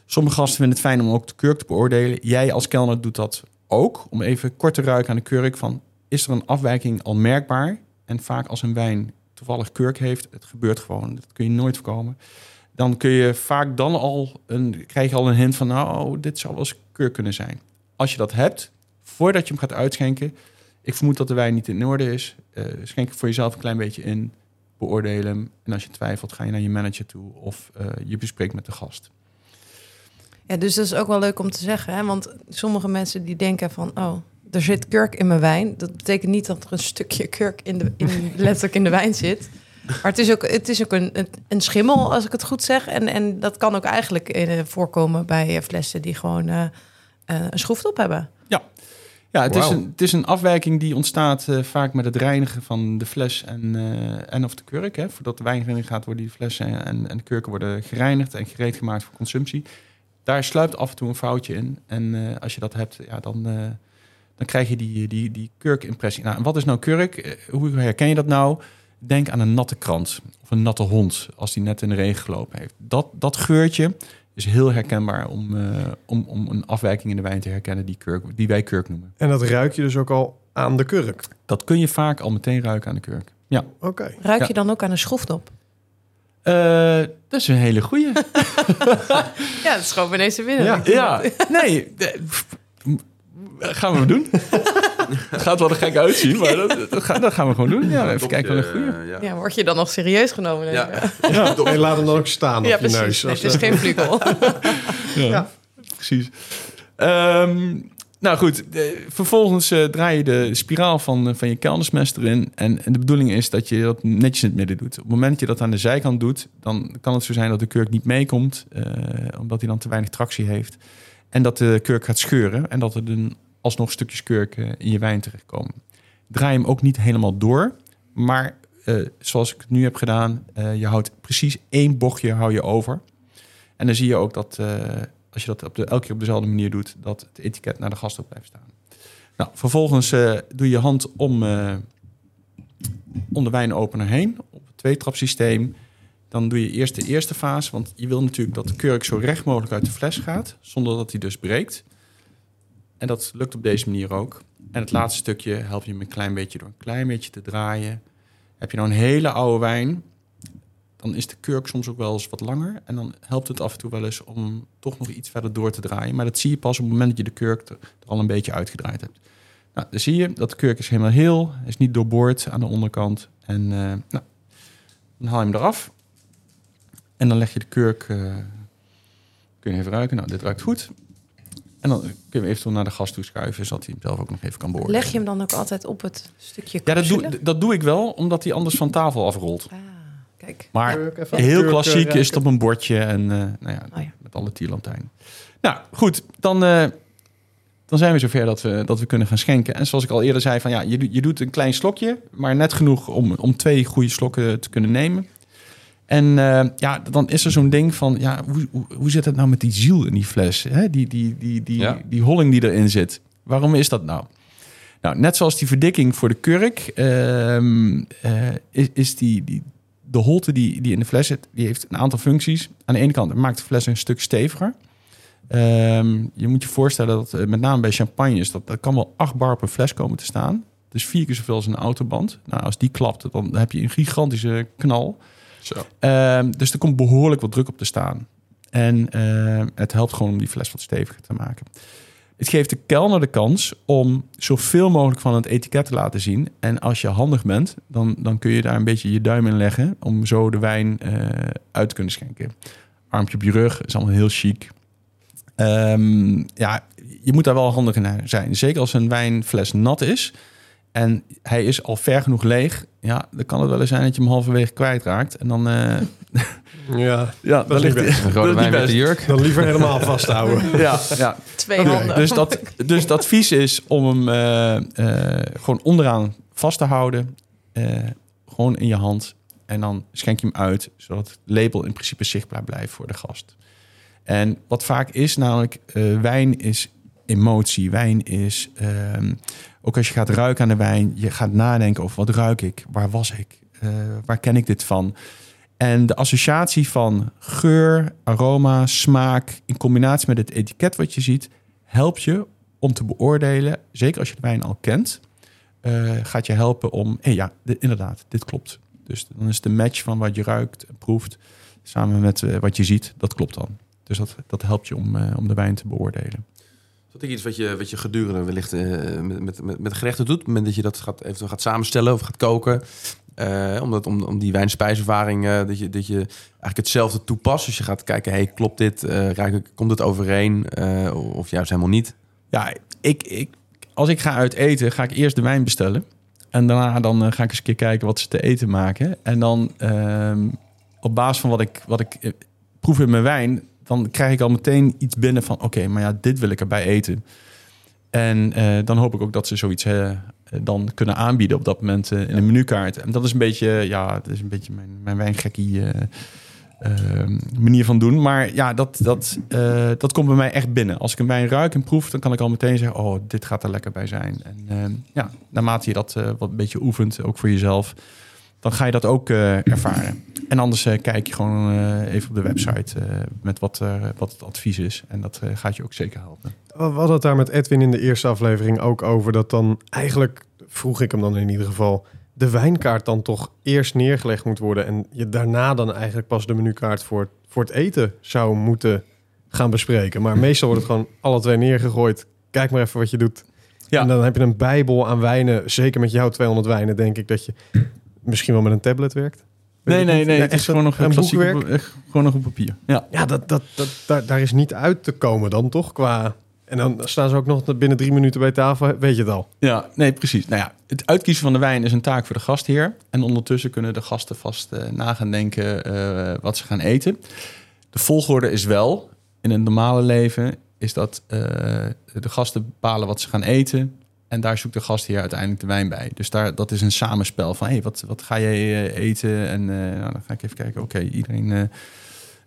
Sommige gasten vinden het fijn om ook de kurk te beoordelen. Jij als kelner doet dat ook, om even kort te ruiken aan de kurk van... is er een afwijking al merkbaar? En vaak als een wijn toevallig kurk heeft, het gebeurt gewoon, dat kun je nooit voorkomen... dan kun je vaak dan al een, krijg je al een hint van... nou, dit zou wel eens kurk kunnen zijn. Als je dat hebt, voordat je hem gaat uitschenken... ik vermoed dat de wijn niet in orde is... eh, schenk er voor jezelf een klein beetje in, beoordeel hem... en als je twijfelt, ga je naar je manager toe... of eh, je bespreekt met de gast. Ja, dus dat is ook wel leuk om te zeggen. Hè? Want sommige mensen die denken van... oh, er zit kurk in mijn wijn. Dat betekent niet dat er een stukje kurk in de, in, letterlijk in de wijn zit. Maar het is ook, het is ook een, een, schimmel, als ik het goed zeg. En, en dat kan ook eigenlijk eh, voorkomen bij flessen... die gewoon een schroefdop hebben. Ja, het, is een, het is een afwijking die ontstaat eh, vaak met het reinigen van de fles en, eh, en of de kurk. Hè. Voordat de wijn erin gaat, worden die flessen en, en de kurken worden gereinigd en gereed gemaakt voor consumptie. Daar sluipt af en toe een foutje in. En eh, als je dat hebt, ja, dan, dan krijg je die, die, die kurkimpressie. Nou, en wat is nou kurk? Hoe herken je dat nou? Denk aan een natte krant of een natte hond als die net in de regen gelopen heeft. Dat, dat geurtje is heel herkenbaar om, eh, om, om een afwijking in de wijn te herkennen die, kurk, die wij kurk noemen. En dat ruik je dus ook al aan de kurk. Dat kun je vaak al meteen ruiken aan de kurk. Ja, Oké. Ruik Ja. je dan ook aan een schroefdop? Eh, dat is een hele goeie. Ja, dat is gewoon ineens te winnen. Ja. ja, nee, pff, gaan we doen. Het gaat wel er gek uitzien, maar dat, dat, gaan, dat gaan we gewoon doen. Ja, even kijken wat een goeie. ja. Ja, word je dan nog serieus genomen? denk ik? Ja. En laat hem dan ook staan Ja, op je precies. neus. Nee, het is geen vlugel. Ja, Ja. precies. Ehm, nou goed, de- vervolgens eh, draai je de spiraal van, eh, van je kelnersmes erin. En, en de bedoeling is dat je dat netjes in het midden doet. Op het moment dat je dat aan de zijkant doet, dan kan het zo zijn dat de kurk niet meekomt. eh, omdat hij dan te weinig tractie heeft. En dat de kurk gaat scheuren. En dat er dan alsnog stukjes kurk in je wijn terechtkomen. Draai hem ook niet helemaal door. Maar eh, zoals ik het nu heb gedaan, eh, je houdt precies één bochtje hou je over. En dan zie je ook dat eh, als je dat op de, elke keer op dezelfde manier doet, dat het etiket naar de gast blijft staan. Nou, vervolgens doe je hand om, om de wijnopener heen, op het tweetrapsysteem. Dan doe je eerst de eerste fase, want je wil natuurlijk dat de kurk zo recht mogelijk uit de fles gaat, zonder dat hij dus breekt. En dat lukt op deze manier ook. En het laatste stukje help je hem een klein beetje door een klein beetje te draaien. Heb je nou een hele oude wijn, dan is de kurk soms ook wel eens wat langer. En dan helpt het af en toe wel eens om toch nog iets verder door te draaien. Maar dat zie je pas op het moment dat je de kurk er, al een beetje uitgedraaid hebt. Nou, dan zie je dat de kurk is helemaal heel. Is niet doorboord aan de onderkant. En eh, nou, dan haal je hem eraf. En dan leg je de kurk... eh, kun je even ruiken. Nou, dit ruikt goed. En dan kun je hem eventueel naar de gast toe schuiven... zodat hij hem zelf ook nog even kan beoordelen. Leg je hem dan ook altijd op het stukje Ja, dat doe, dat doe ik wel, omdat hij anders van tafel afrolt. Ah, kijk. Maar heel klassiek is het op een bordje en eh, nou ja, Oh ja. met alle tierlantijnen. Nou, goed, dan, eh, dan zijn we zover dat we, dat we kunnen gaan schenken. En zoals ik al eerder zei, van, ja, je, doet- je doet een klein slokje, maar net genoeg om, om twee goede slokken te kunnen nemen. En eh, ja, dan is er zo'n ding van, ja, hoe, hoe, hoe zit het nou met die ziel in die fles? Hè? Die, die, die, die, Ja. die holling die erin zit. Waarom is dat nou? Nou, net zoals die verdikking voor de kurk, ehm, eh, is, is die, die, de holte die, die in de fles zit, die heeft een aantal functies. Aan de ene kant maakt de fles een stuk steviger. Ehm, je moet je voorstellen dat eh, met name bij champagnes, dat, dat kan wel 8 bar per fles komen te staan. Dus vier keer zoveel als een autoband. Nou, als die klapt, dan heb je een gigantische knal. Ehm, dus er komt behoorlijk wat druk op te staan. En ehm, het helpt gewoon om die fles wat steviger te maken. Het geeft de kelner de kans om zoveel mogelijk van het etiket te laten zien. En als je handig bent, dan, dan kun je daar een beetje je duim in leggen... om zo de wijn eh, uit te kunnen schenken. Armpje op je rug, is allemaal heel chic. Ehm, ja, je moet daar wel handig in zijn. Zeker als een wijnfles nat is en hij is al ver genoeg leeg. Ja, dan kan het wel eens zijn dat je hem halverwege kwijtraakt. En dan, eh Ja, ja, niet best. Een rode wijn met de jurk. Dan liever helemaal vasthouden. Ja, ja. Twee handen. Dus, dat, dus het advies is om hem eh, eh, gewoon onderaan vast te houden. Eh, gewoon in je hand. En dan schenk je hem uit, zodat het label in principe zichtbaar blijft voor de gast. En wat vaak is, namelijk, eh, wijn is emotie. Wijn is, ehm, ook als je gaat ruiken aan de wijn, je gaat nadenken over wat ruik ik, waar was ik, Eh, waar ken ik dit van. En de associatie van geur, aroma, smaak in combinatie met het etiket wat je ziet, helpt je om te beoordelen, zeker als je de wijn al kent, eh, gaat je helpen om, ja, dit- inderdaad, dit klopt. Dus dan is de match van wat je ruikt proeft, samen met eh, wat je ziet, dat klopt dan. Dus dat, dat helpt je om, om de wijn te beoordelen. Is dat ook iets wat je, wat je gedurende wellicht eh, met, met, met, gerechten doet? Op het moment dat je dat gaat, eventueel gaat samenstellen of gaat koken. Eh, omdat, om, om die wijn-spijservaring, eh, dat, je, dat je eigenlijk hetzelfde toepast. Dus je gaat kijken, hey, klopt dit? Ik, komt het overeen? Of juist helemaal niet? Ja, ik, ik, als ik ga uit eten, ga ik eerst de wijn bestellen. En daarna dan ga ik eens een keer kijken wat ze te eten maken. En dan ehm, op basis van wat ik, wat ik proef in mijn wijn, dan krijg ik al meteen iets binnen van: oké, maar ja, dit wil ik erbij eten. En eh, dan hoop ik ook dat ze zoiets eh, dan kunnen aanbieden op dat moment eh, in een menukaart. En dat is een beetje, ja, dat is een beetje mijn, mijn wijngekkie eh, eh, manier van doen. Maar ja, dat, dat, dat komt bij mij echt binnen. Als ik een wijn ruik en proef, dan kan ik al meteen zeggen: Oh, dit gaat er lekker bij zijn. En eh, ja, naarmate je dat wat een beetje oefent, ook voor jezelf, dan ga je dat ook ervaren. En anders eh, kijk je gewoon eh, even op de website eh, met wat, eh, wat het advies is. En dat gaat je ook zeker helpen. We hadden het daar met Edwin in de eerste aflevering ook over dat dan eigenlijk, vroeg ik hem dan in ieder geval, de wijnkaart dan toch eerst neergelegd moet worden en je daarna dan eigenlijk pas de menukaart voor, voor het eten zou moeten gaan bespreken. Maar meestal wordt het gewoon alle twee neergegooid. Kijk maar even wat je doet. Ja. En dan heb je een bijbel aan wijnen. Zeker met jouw 200 wijnen denk ik dat je misschien wel met een tablet werkt. Nee, nee, nee. Ja, het is gewoon nog een boekwerk. gewoon nog op papier. Ja. Ja, dat, dat, dat, daar, daar is niet uit te komen dan toch? Qua... En dan staan ze ook nog binnen drie minuten bij tafel. Weet je het al? Ja, nee, precies. Nou ja, het uitkiezen van de wijn is een taak voor de gastheer. En ondertussen kunnen de gasten vast eh na gaan denken eh, wat ze gaan eten. De volgorde is wel, in een normale leven, is dat eh, de gasten bepalen wat ze gaan eten. En daar zoekt de gastheer uiteindelijk de wijn bij. Dus daar, dat is een samenspel van, hey, wat, wat ga jij eh, eten? En eh, nou, dan ga ik even kijken, oké, iedereen... eh,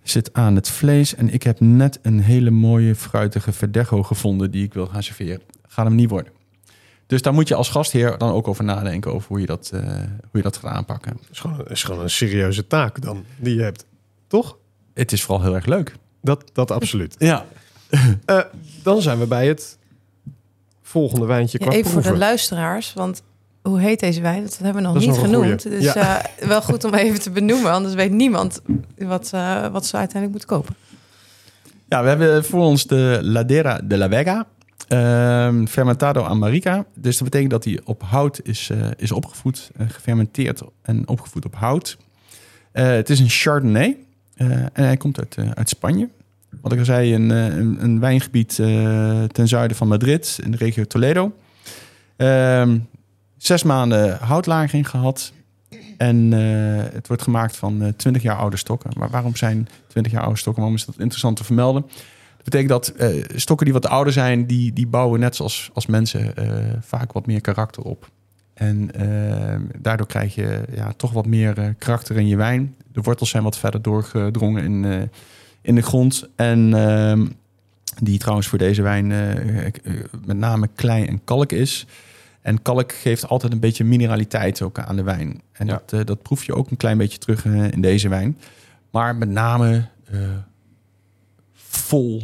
zit aan het vlees en ik heb net een hele mooie fruitige verdecho gevonden die ik wil gaan serveren. Gaat hem niet worden. Dus daar moet je als gastheer dan ook over nadenken over hoe je dat, hoe je dat gaat aanpakken. Het is gewoon, is gewoon een serieuze taak dan die je hebt. Toch? Het is vooral heel erg leuk. Dat, dat absoluut. Ja. Dan zijn we bij het volgende wijntje Ja, even voor de luisteraars, want hoe heet deze wijn? Dat hebben we nog niet nog genoemd. goeie. Dus Ja. eh, wel goed om even te benoemen, anders weet niemand wat, eh, wat ze uiteindelijk moeten kopen. ja, we hebben voor ons de Ladera de la Vega. ehm, fermentado Amarica. Dus dat betekent dat hij op hout is, eh, is opgevoed, gefermenteerd en opgevoed op hout. Eh, het is een Chardonnay eh, en hij komt uit, eh, uit Spanje. Wat ik al zei, een, eh, een, een wijngebied eh, ten zuiden van Madrid, in de regio Toledo. Ehm, zes maanden houtlagering gehad. En eh, het wordt gemaakt van eh 20 jaar oude stokken. Maar waarom zijn 20 jaar oude stokken? Waarom is dat interessant te vermelden? Dat betekent dat stokken die wat ouder zijn, die, die bouwen net zoals als mensen vaak wat meer karakter op. En eh, daardoor krijg je ja, toch wat meer karakter in je wijn. De wortels zijn wat verder doorgedrongen in, in de grond. En ehm, die trouwens voor deze wijn eh, eh, met name klei en kalk is. En kalk geeft altijd een beetje mineraliteit ook aan de wijn. En Ja. dat, eh, dat proef je ook een klein beetje terug in deze wijn. Maar met name vol,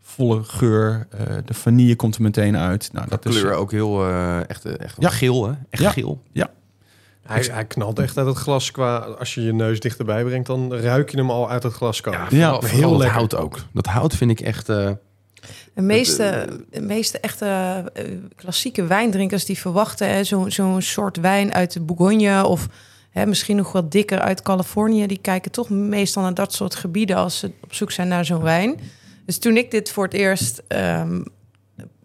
volle geur. De vanille komt er meteen uit. Nou, dat is, kleur ook heel echt, echt Ja. geel, hè? Echt Ja. geel. Hij, hij knalt echt uit het glas qua... Als je je neus dichterbij brengt, dan ruik je hem al uit het glas komen. Ja, Ja, vooral, heel vooral dat lekker. hout ook. Dat hout vind ik echt... eh, De meeste, de meeste echte eh, klassieke wijndrinkers die verwachten hè, zo- zo'n soort wijn uit de Bourgogne of hè, misschien nog wat dikker uit Californië, die kijken toch meestal naar dat soort gebieden als ze op zoek zijn naar zo'n wijn. Dus toen ik dit voor het eerst ehm,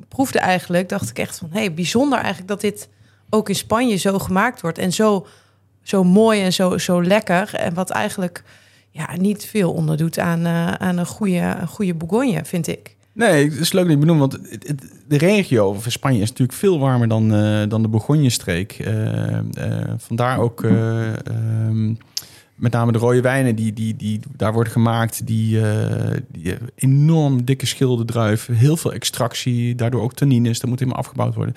proefde eigenlijk, dacht ik echt van, hé, hey, bijzonder eigenlijk dat dit ook in Spanje zo gemaakt wordt en zo, zo mooi en zo, zo lekker en wat eigenlijk ja, niet veel onderdoet aan, eh, aan een goede, een goede Bourgogne, vind ik. Nee, het is leuk dat je want de regio van Spanje is natuurlijk veel warmer dan, eh, dan de Bourgogne-streek. Eh, vandaar ook eh, ehm, met name de rode wijnen die, die, die daar worden gemaakt, die, die enorm dikke schilderdruif, heel veel extractie, daardoor ook tannines, dat moet helemaal afgebouwd worden.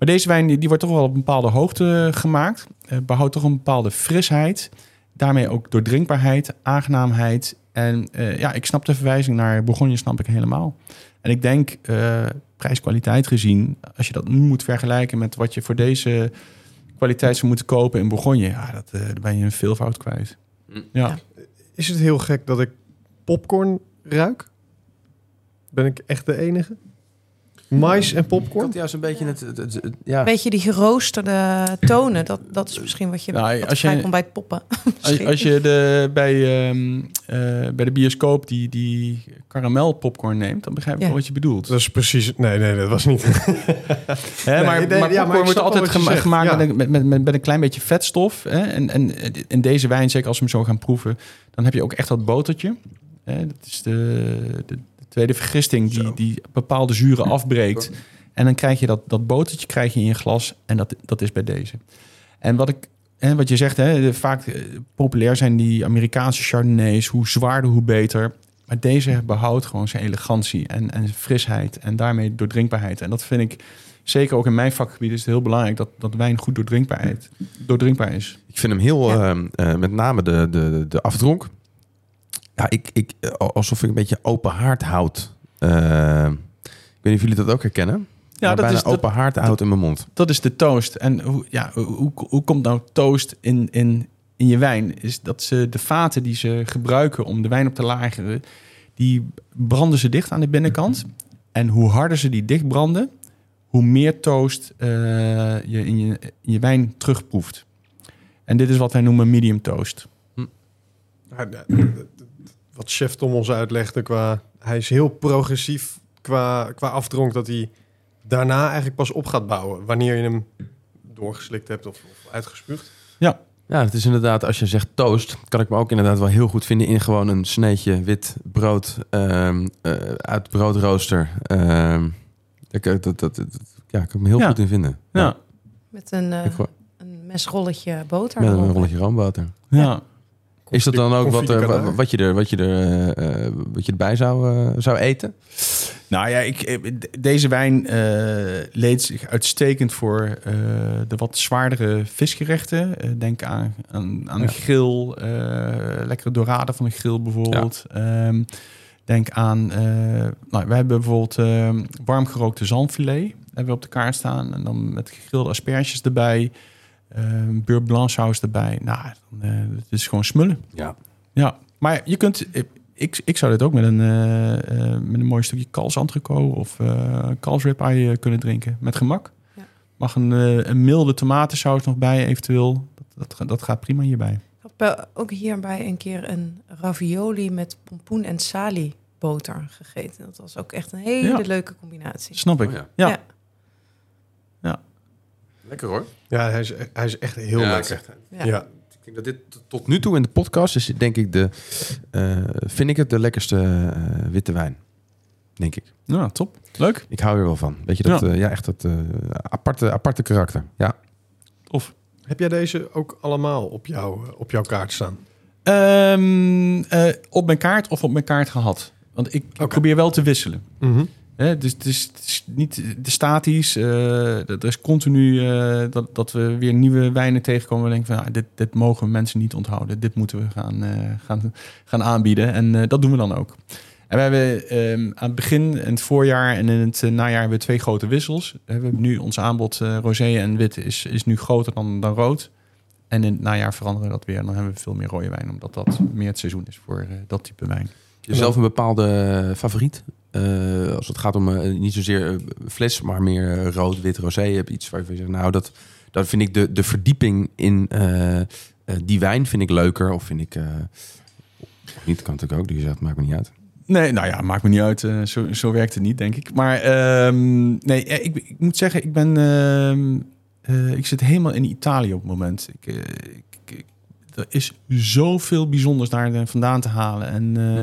Maar deze wijn die, die wordt toch wel op een bepaalde hoogte gemaakt, eh, behoudt toch een bepaalde frisheid, daarmee ook doordrinkbaarheid, aangenaamheid. En eh, ja, ik snap de verwijzing naar Bourgogne, snap ik helemaal. En ik denk, eh, prijs-kwaliteit gezien, als je dat nu moet vergelijken met wat je voor deze kwaliteit zou moeten kopen in Bourgogne, ja, dat, eh, dan ben je een veelvoud kwijt. Mm. Ja. Is het heel gek dat ik popcorn ruik? Ben ik echt de enige? Mais en Ik popcorn? had juist een beetje het, het, het- het- ja. Een beetje die geroosterde tonen, dat, dat is misschien wat je Nou, als je- vrijkomt bij het poppen. Als, als je de, bij, ehm, eh, bij de bioscoop die, die karamel popcorn neemt, dan begrijp ik Ja. wel wat je bedoelt. Dat is precies... Nee, nee, dat was niet... Hè, Nee, maar, nee, maar ja, maar popcorn wordt altijd gema- zegt, gemaakt ja. met, een- met, met, een klein beetje vetstof. Hè? En, en in deze wijn, zeker als we hem zo gaan proeven, dan heb je ook echt dat botertje. Hè? Dat is de, de tweede vergisting die, die bepaalde zuren afbreekt. En dan krijg je dat, dat botertje krijg je in je glas en dat, dat is bij deze. En wat ik... En wat je zegt, hè, de- vaak eh, populair zijn die Amerikaanse Chardonnays. Hoe zwaarder, hoe beter. Maar deze behoudt gewoon zijn elegantie en, en frisheid. En daarmee doordrinkbaarheid. En dat vind ik, zeker ook in mijn vakgebied, is het heel belangrijk dat, dat wijn goed doordrinkbaarheid, doordrinkbaar is. Ik vind hem heel, Ja. ehm, eh, met name de, de, de afdronk. Ja, ik, ik, eh, alsof ik een beetje open haard houd. Eh, ik weet niet of jullie dat ook herkennen. Ja, Maar dat bijna is, dat, open haard hout in mijn mond. dat is de toast. En hoe, ja, hoe, hoe, komt nou toast in, in, in je wijn? Is dat ze de vaten die ze gebruiken om de wijn op te lageren, die branden ze dicht aan de binnenkant. En hoe harder ze die dicht branden, hoe meer toast eh, je, in je in je wijn terugproeft. En dit is wat wij noemen medium toast. D- Wat chef Tom ons uitlegde qua... Hij is heel progressief qua, qua afdronk dat hij daarna eigenlijk pas op gaat bouwen. Wanneer je hem doorgeslikt hebt of, of uitgespuugd. Ja, het is inderdaad, als je zegt toast, kan ik me ook inderdaad wel heel goed vinden in gewoon een sneetje wit brood ehm, eh, uit broodrooster. Ehm, dat, dat, dat, dat- ja, kan ik me heel Ja. goed in vinden. Ja, Met een, eh, Ik een mesrolletje boter. met een rolletje roomboter. ja. Is dat dan ook wat, er, wa- wat, je er, wat, je er, eh, eh, wat je erbij zou, eh, zou eten? Nou ja, ik, eh, deze wijn eh, leed zich uitstekend voor eh, de wat zwaardere visgerechten. Eh, denk aan, aan, aan Ja. een grill, eh, lekkere dorade van een grill bijvoorbeeld. Ehm, denk aan, eh, nou, we hebben bijvoorbeeld eh, warm gerookte zalmfilet hebben we op de kaart staan. En dan met gegrilde asperges erbij, eh beurre blanc saus erbij. Nou, dan, eh, het is gewoon smullen. Ja. Ja, maar je kunt. Ik, ik zou dit ook met een, eh, eh, met een mooi stukje kalfsentrecot of uh, kalfsribeye kunnen drinken. Met gemak. Ja. Mag een, eh, een milde tomatensaus nog bij, eventueel. Dat, dat, dat gaat prima hierbij. Ik had bij- ook hierbij een keer een ravioli met pompoen en sali boter gegeten. Dat was ook echt een hele Ja. leuke combinatie. Snap ik. Oh ja. ja. Lekker hoor. Ja, hij is, hij is echt heel Ja, lekker. echt- Ja. Ja. Ik denk dat dit tot nu toe in de podcast is denk ik de, eh, vind ik het de lekkerste eh, witte wijn. Denk ik. Ja, top. Leuk. Ik hou er wel van. Weet je dat? Ja. Echt dat eh, aparte, aparte karakter. Ja. Of. Heb jij deze ook allemaal op, jou, eh, op jouw kaart staan? Ehm, eh, op mijn kaart of op mijn kaart gehad. Want ik Oké. probeer wel te wisselen. Mhm. Hè, dus het is, niet statisch. eh, er is continu eh, dat, dat we weer nieuwe wijnen tegenkomen. We denken van dit, dit mogen mensen niet onthouden. Dit moeten we gaan, eh, gaan, gaan aanbieden. En dat doen we dan ook. En we hebben ehm, aan het begin, in het voorjaar en in het najaar we twee grote wissels. We hebben nu ons aanbod rosé en wit is, is nu groter dan, dan rood. En in het najaar veranderen we dat weer. En dan hebben we veel meer rode wijn, omdat dat meer het seizoen is voor dat type wijn. Jezelf een bepaalde favoriet? Eh, als het gaat om eh, niet zozeer eh, fles, maar meer rood, wit, rosé. Je hebt iets waarvan je zegt, nou, dat, dat vind ik de, de verdieping in die wijn vind ik leuker. Of vind ik... niet, kan natuurlijk ook. Dus je zegt, maakt me niet uit. Nee, nou ja, maakt me niet uit. Zo, zo werkt het niet, denk ik. Maar ehm, nee, ik, ik moet zeggen, ik ben... ehm, eh, ik zit helemaal in Italië op het moment. Ik, ik, ik- er is zoveel bijzonders daar vandaan te halen. En eh,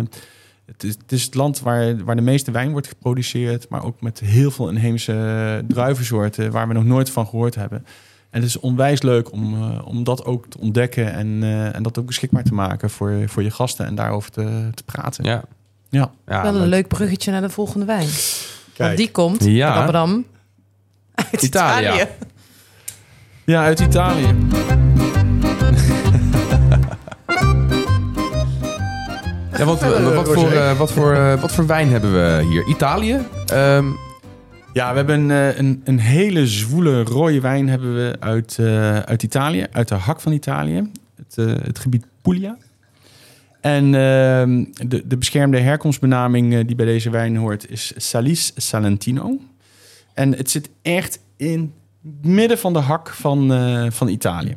het, is, het is het land waar, waar de meeste wijn wordt geproduceerd... maar ook met heel veel inheemse druivensoorten... waar we nog nooit van gehoord hebben. En het is onwijs leuk om, eh, om dat ook te ontdekken en, eh, en dat ook beschikbaar te maken voor, voor je gasten en daarover te, te praten. Ja. Ja. ja Wel een leuk. leuk bruggetje naar de volgende wijn. Kijk. Want die komt, Ja. Abraham, uit Italië. Italië. ja, uit Italië. Ja, wat, wat, wat, voor, eh, wat, voor, eh, wat voor wijn hebben we hier? Italië? Ehm, Ja, we hebben eh, een, een hele zwoele rode wijn hebben we uit, eh, uit Italië, uit de hak van Italië. Het, eh, het gebied Puglia. En ehm, de, de beschermde herkomstbenaming eh, die bij deze wijn hoort is Salis Salentino. En het zit echt in het midden van de hak van, eh, van Italië.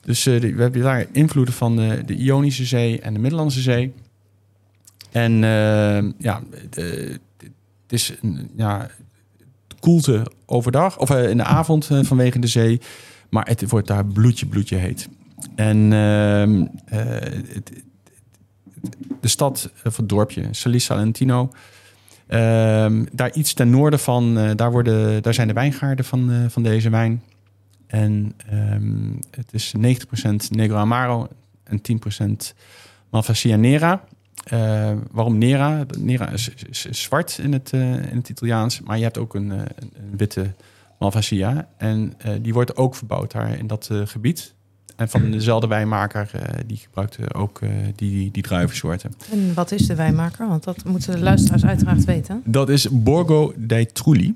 Dus eh, we hebben daar invloeden van de, de Ionische Zee en de Middellandse Zee. En eh, ja, het is een, ja, koelte overdag of eh, in de avond eh, vanwege de zee. Maar het wordt daar bloedje, bloedje heet. En ehm, eh, de stad, eh, of het dorpje, Salis Salentino. ehm, daar iets ten noorden van, eh, daar, worden, daar zijn de wijngaarden van, eh, van deze wijn. En ehm, het is 90% Negro Amaro en 10% Malvasia Nera. Eh, waarom Nera? Nera is, is- is zwart in het, eh, in het Italiaans, maar je hebt ook een, eh, een, een witte Malvasia. En die wordt ook verbouwd daar in dat gebied. En van dezelfde wijnmaker, die gebruikt eh, ook die, die druivensoorten. En wat is de wijnmaker? Want dat moeten de luisteraars uiteraard weten. Dat is Borgo dei Trulli.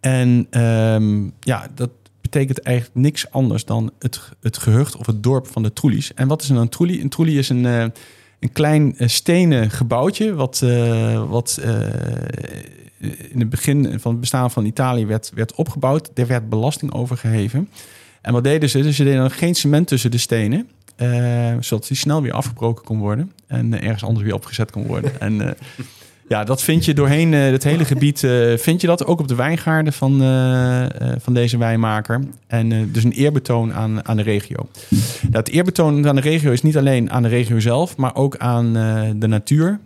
En ehm, ja, dat betekent eigenlijk niks anders dan het, het gehucht of het dorp van de Trulli's. En wat is een Trulli? Een Trulli is een, een klein eh, stenen gebouwtje wat, eh, wat eh, in het begin van het bestaan van Italië werd, werd opgebouwd. Er werd belasting over geheven. En wat deden ze? Dus ze deden geen cement tussen de stenen. zodat die snel weer afgebroken kon worden. En ergens anders weer opgezet kon worden. En ja, dat vind je doorheen eh, het hele gebied. eh, vind je dat ook op de wijngaarden van, eh, van deze wijnmaker. En dus een eerbetoon aan, aan de regio. Het eerbetoon aan de regio is niet alleen aan de regio zelf, maar ook aan de natuur.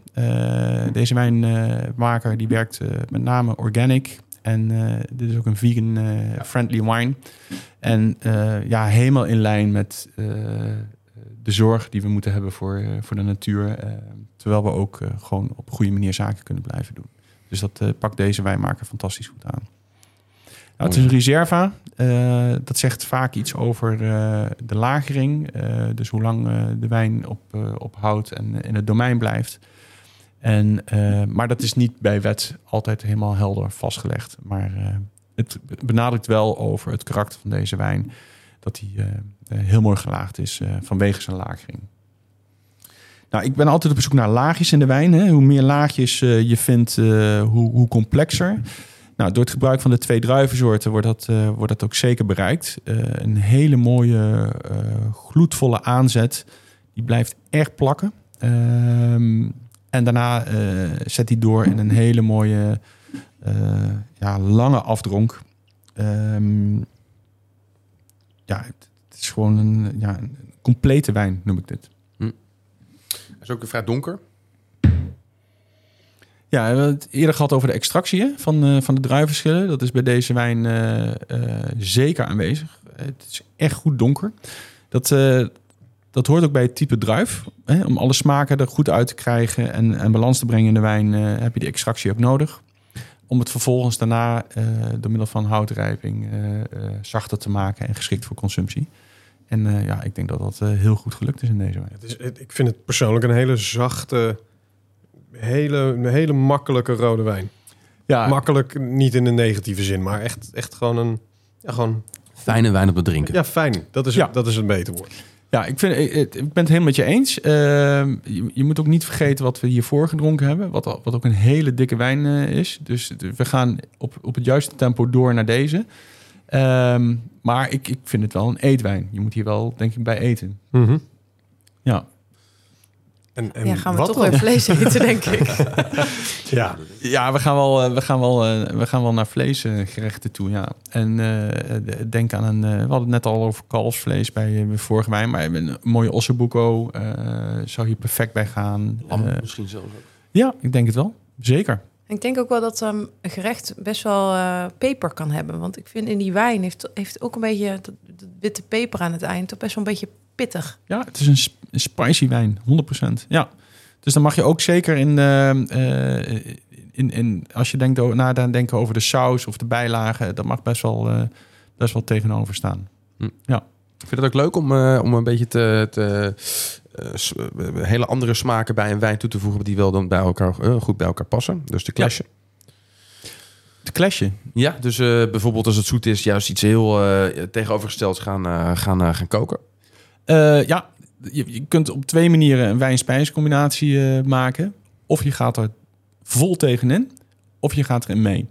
Deze wijnmaker die werkt met name organic. En dit is ook een vegan friendly wine. En ja, helemaal in lijn met de zorg die we moeten hebben voor, voor de natuur. Terwijl we ook eh, gewoon op een goede manier zaken kunnen blijven doen. Dus dat eh, pakt deze wijnmaker fantastisch goed aan. Nou, het is een reserva. Eh, dat zegt vaak iets over de lagering. dus hoe lang de wijn op, op hout en in het domein blijft. En, maar dat is niet bij wet altijd helemaal helder vastgelegd. Maar het benadrukt wel over het karakter van deze wijn. Dat hij heel mooi gelaagd is vanwege zijn lagering. Nou, ik ben altijd op zoek naar laagjes in de wijn. Hè. Hoe meer laagjes eh, je vindt, eh, hoe, hoe complexer. Nou, door het gebruik van de twee druivensoorten wordt dat, eh, wordt dat ook zeker bereikt. Een hele mooie, gloedvolle aanzet. Die blijft erg plakken. Ehm, en daarna zet hij door in een hele mooie, ja, lange afdronk. Ehm, ja, het is gewoon een, ja, een complete wijn, noem ik dit. Is ook vrij donker. Ja, we hebben het eerder gehad over de extractie van, eh, van de druivenschillen. Dat is bij deze wijn eh, eh, zeker aanwezig. Het is echt goed donker. Dat, dat hoort ook bij het type druif. Hè. Om alle smaken er goed uit te krijgen en, en balans te brengen in de wijn... heb je die extractie ook nodig. Om het vervolgens daarna door middel van houtrijping zachter te maken... en geschikt voor consumptie. En eh, ja, ik denk dat dat eh, heel goed gelukt is in deze wijn. Het is, het- ik vind het persoonlijk een hele zachte, hele, een hele makkelijke rode wijn. Ja, Makkelijk, niet in de negatieve zin, maar echt, echt gewoon een... Ja, gewoon, Fijne wijn op het drinken. ja fijn. Dat is, Ja. dat is een beter woord. Ja, ik, vind, ik, ik ben het helemaal met je eens. Ehm, je, je moet ook niet vergeten wat we hiervoor gedronken hebben. Wat, wat ook een hele dikke wijn eh, is. Dus we gaan op, op het juiste tempo door naar deze. Ehm, maar ik, ik vind het wel een eetwijn. Je moet hier wel, denk ik, bij eten. Ja. En, en Ja, gaan we wat toch dan? weer vlees eten, denk ik. Ja, Ja, we gaan wel, eh, we gaan wel, eh, we gaan wel naar vleesgerechten toe, ja. En eh, denk aan een... eh, we hadden het net al over kalfsvlees bij bij vorige wijn. Maar een mooie ossobuco eh zou hier perfect bij gaan. Lam misschien zelfs ook. Ja, ik denk het wel. Zeker. Ik denk ook wel dat ehm, een gerecht best wel eh, peper kan hebben. Want ik vind in die wijn heeft, heeft ook een beetje dat, dat witte peper aan het eind. Toch best wel een beetje pittig. Ja, het is een, sp- een spicy wijn, 100%. Ja. Dus dan mag je ook zeker in, eh, eh, in, in als je denkt na dan denken over de saus of de bijlagen, dat mag best wel, eh, best wel tegenover staan. Ik vind het ook leuk om, eh, om een beetje te, te eh, eh, hele andere smaken bij een wijn toe te voegen die wel dan bij elkaar eh, goed bij elkaar passen. Dus de clashen. De clasje. Ja, dus bijvoorbeeld als het zoet is, juist iets heel tegenovergestelds gaan, gaan, gaan koken. Ja, je, je kunt op twee manieren een wijn-spijscombinatie eh, maken. Of je gaat er vol tegenin, of je gaat erin mee.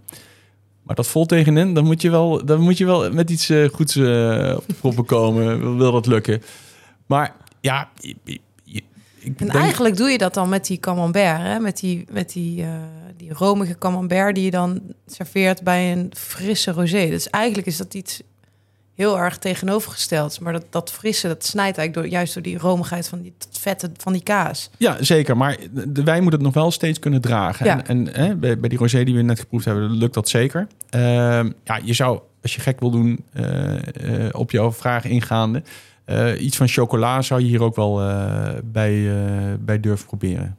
Maar dat vol tegenin, dan moet je wel, dan moet je wel met iets eh, goeds eh, op komen. Wil dat lukken. Maar ja, ik En denk- eigenlijk doe je dat dan met die camembert. Hè? Met, die, met die, eh, die romige camembert die je dan serveert bij een frisse rosé. Dus eigenlijk is dat iets heel erg tegenovergesteld. Maar dat, dat frisse, dat snijdt eigenlijk door, juist door die romigheid van die dat vette van die kaas. Ja, zeker. Maar de- wijn moet het nog wel steeds kunnen dragen. Ja. En, en hè, bij, bij die rosé die we net geproefd hebben, lukt dat zeker. Ehm, ja, je zou, als je gek wil doen, eh, eh, op jouw vraag ingaande... eh, iets van chocola zou je hier ook wel eh, bij, eh, bij durven proberen.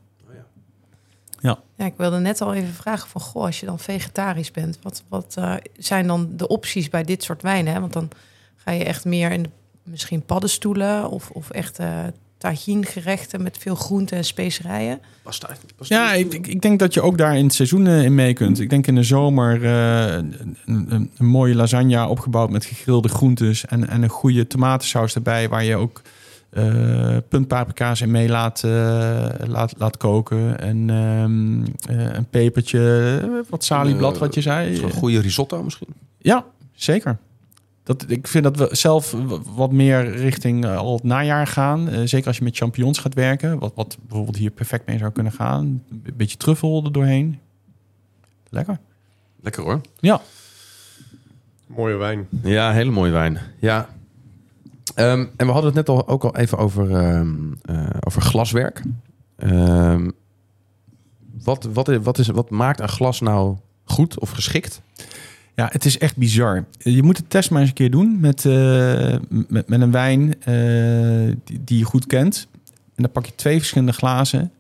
Ja, ik wilde net al even vragen van... Goh, als je dan vegetarisch bent... wat, wat eh, zijn dan de opties bij dit soort wijnen? Hè? Want dan ga je echt meer in de, misschien paddenstoelen... of, of echt eh gerechten met veel groenten en specerijen. Pasta. Ja, ik, ik, denk dat je ook daar in het seizoen eh, in mee kunt. Ik denk in de zomer eh, een, een, een mooie lasagne opgebouwd met gegrilde groentes en, en een goede tomatensaus erbij, waar je ook eh puntpaprika's in mee laat, eh, laat, laat koken. En ehm, eh, een pepertje, wat salieblad, wat je zei. Een goede risotto misschien. Ja, zeker. Dat, ik vind dat we zelf wat meer richting eh, al het najaar gaan. Eh, zeker als je met champignons gaat werken. Wat, wat bijvoorbeeld hier perfect mee zou kunnen gaan. Een beetje truffel er doorheen. Lekker. Lekker hoor. Ja. Mooie wijn. Ja, hele mooie wijn. Ja. Ehm, en we hadden het net al, ook al even over, ehm, eh, over glaswerk. Ehm, wat, wat, is, wat, is, wat maakt een glas nou goed of geschikt? Ja, het is echt bizar. Je moet de test maar eens een keer doen met, eh, met, met een wijn eh, die, je goed kent. En dan pak je twee verschillende glazen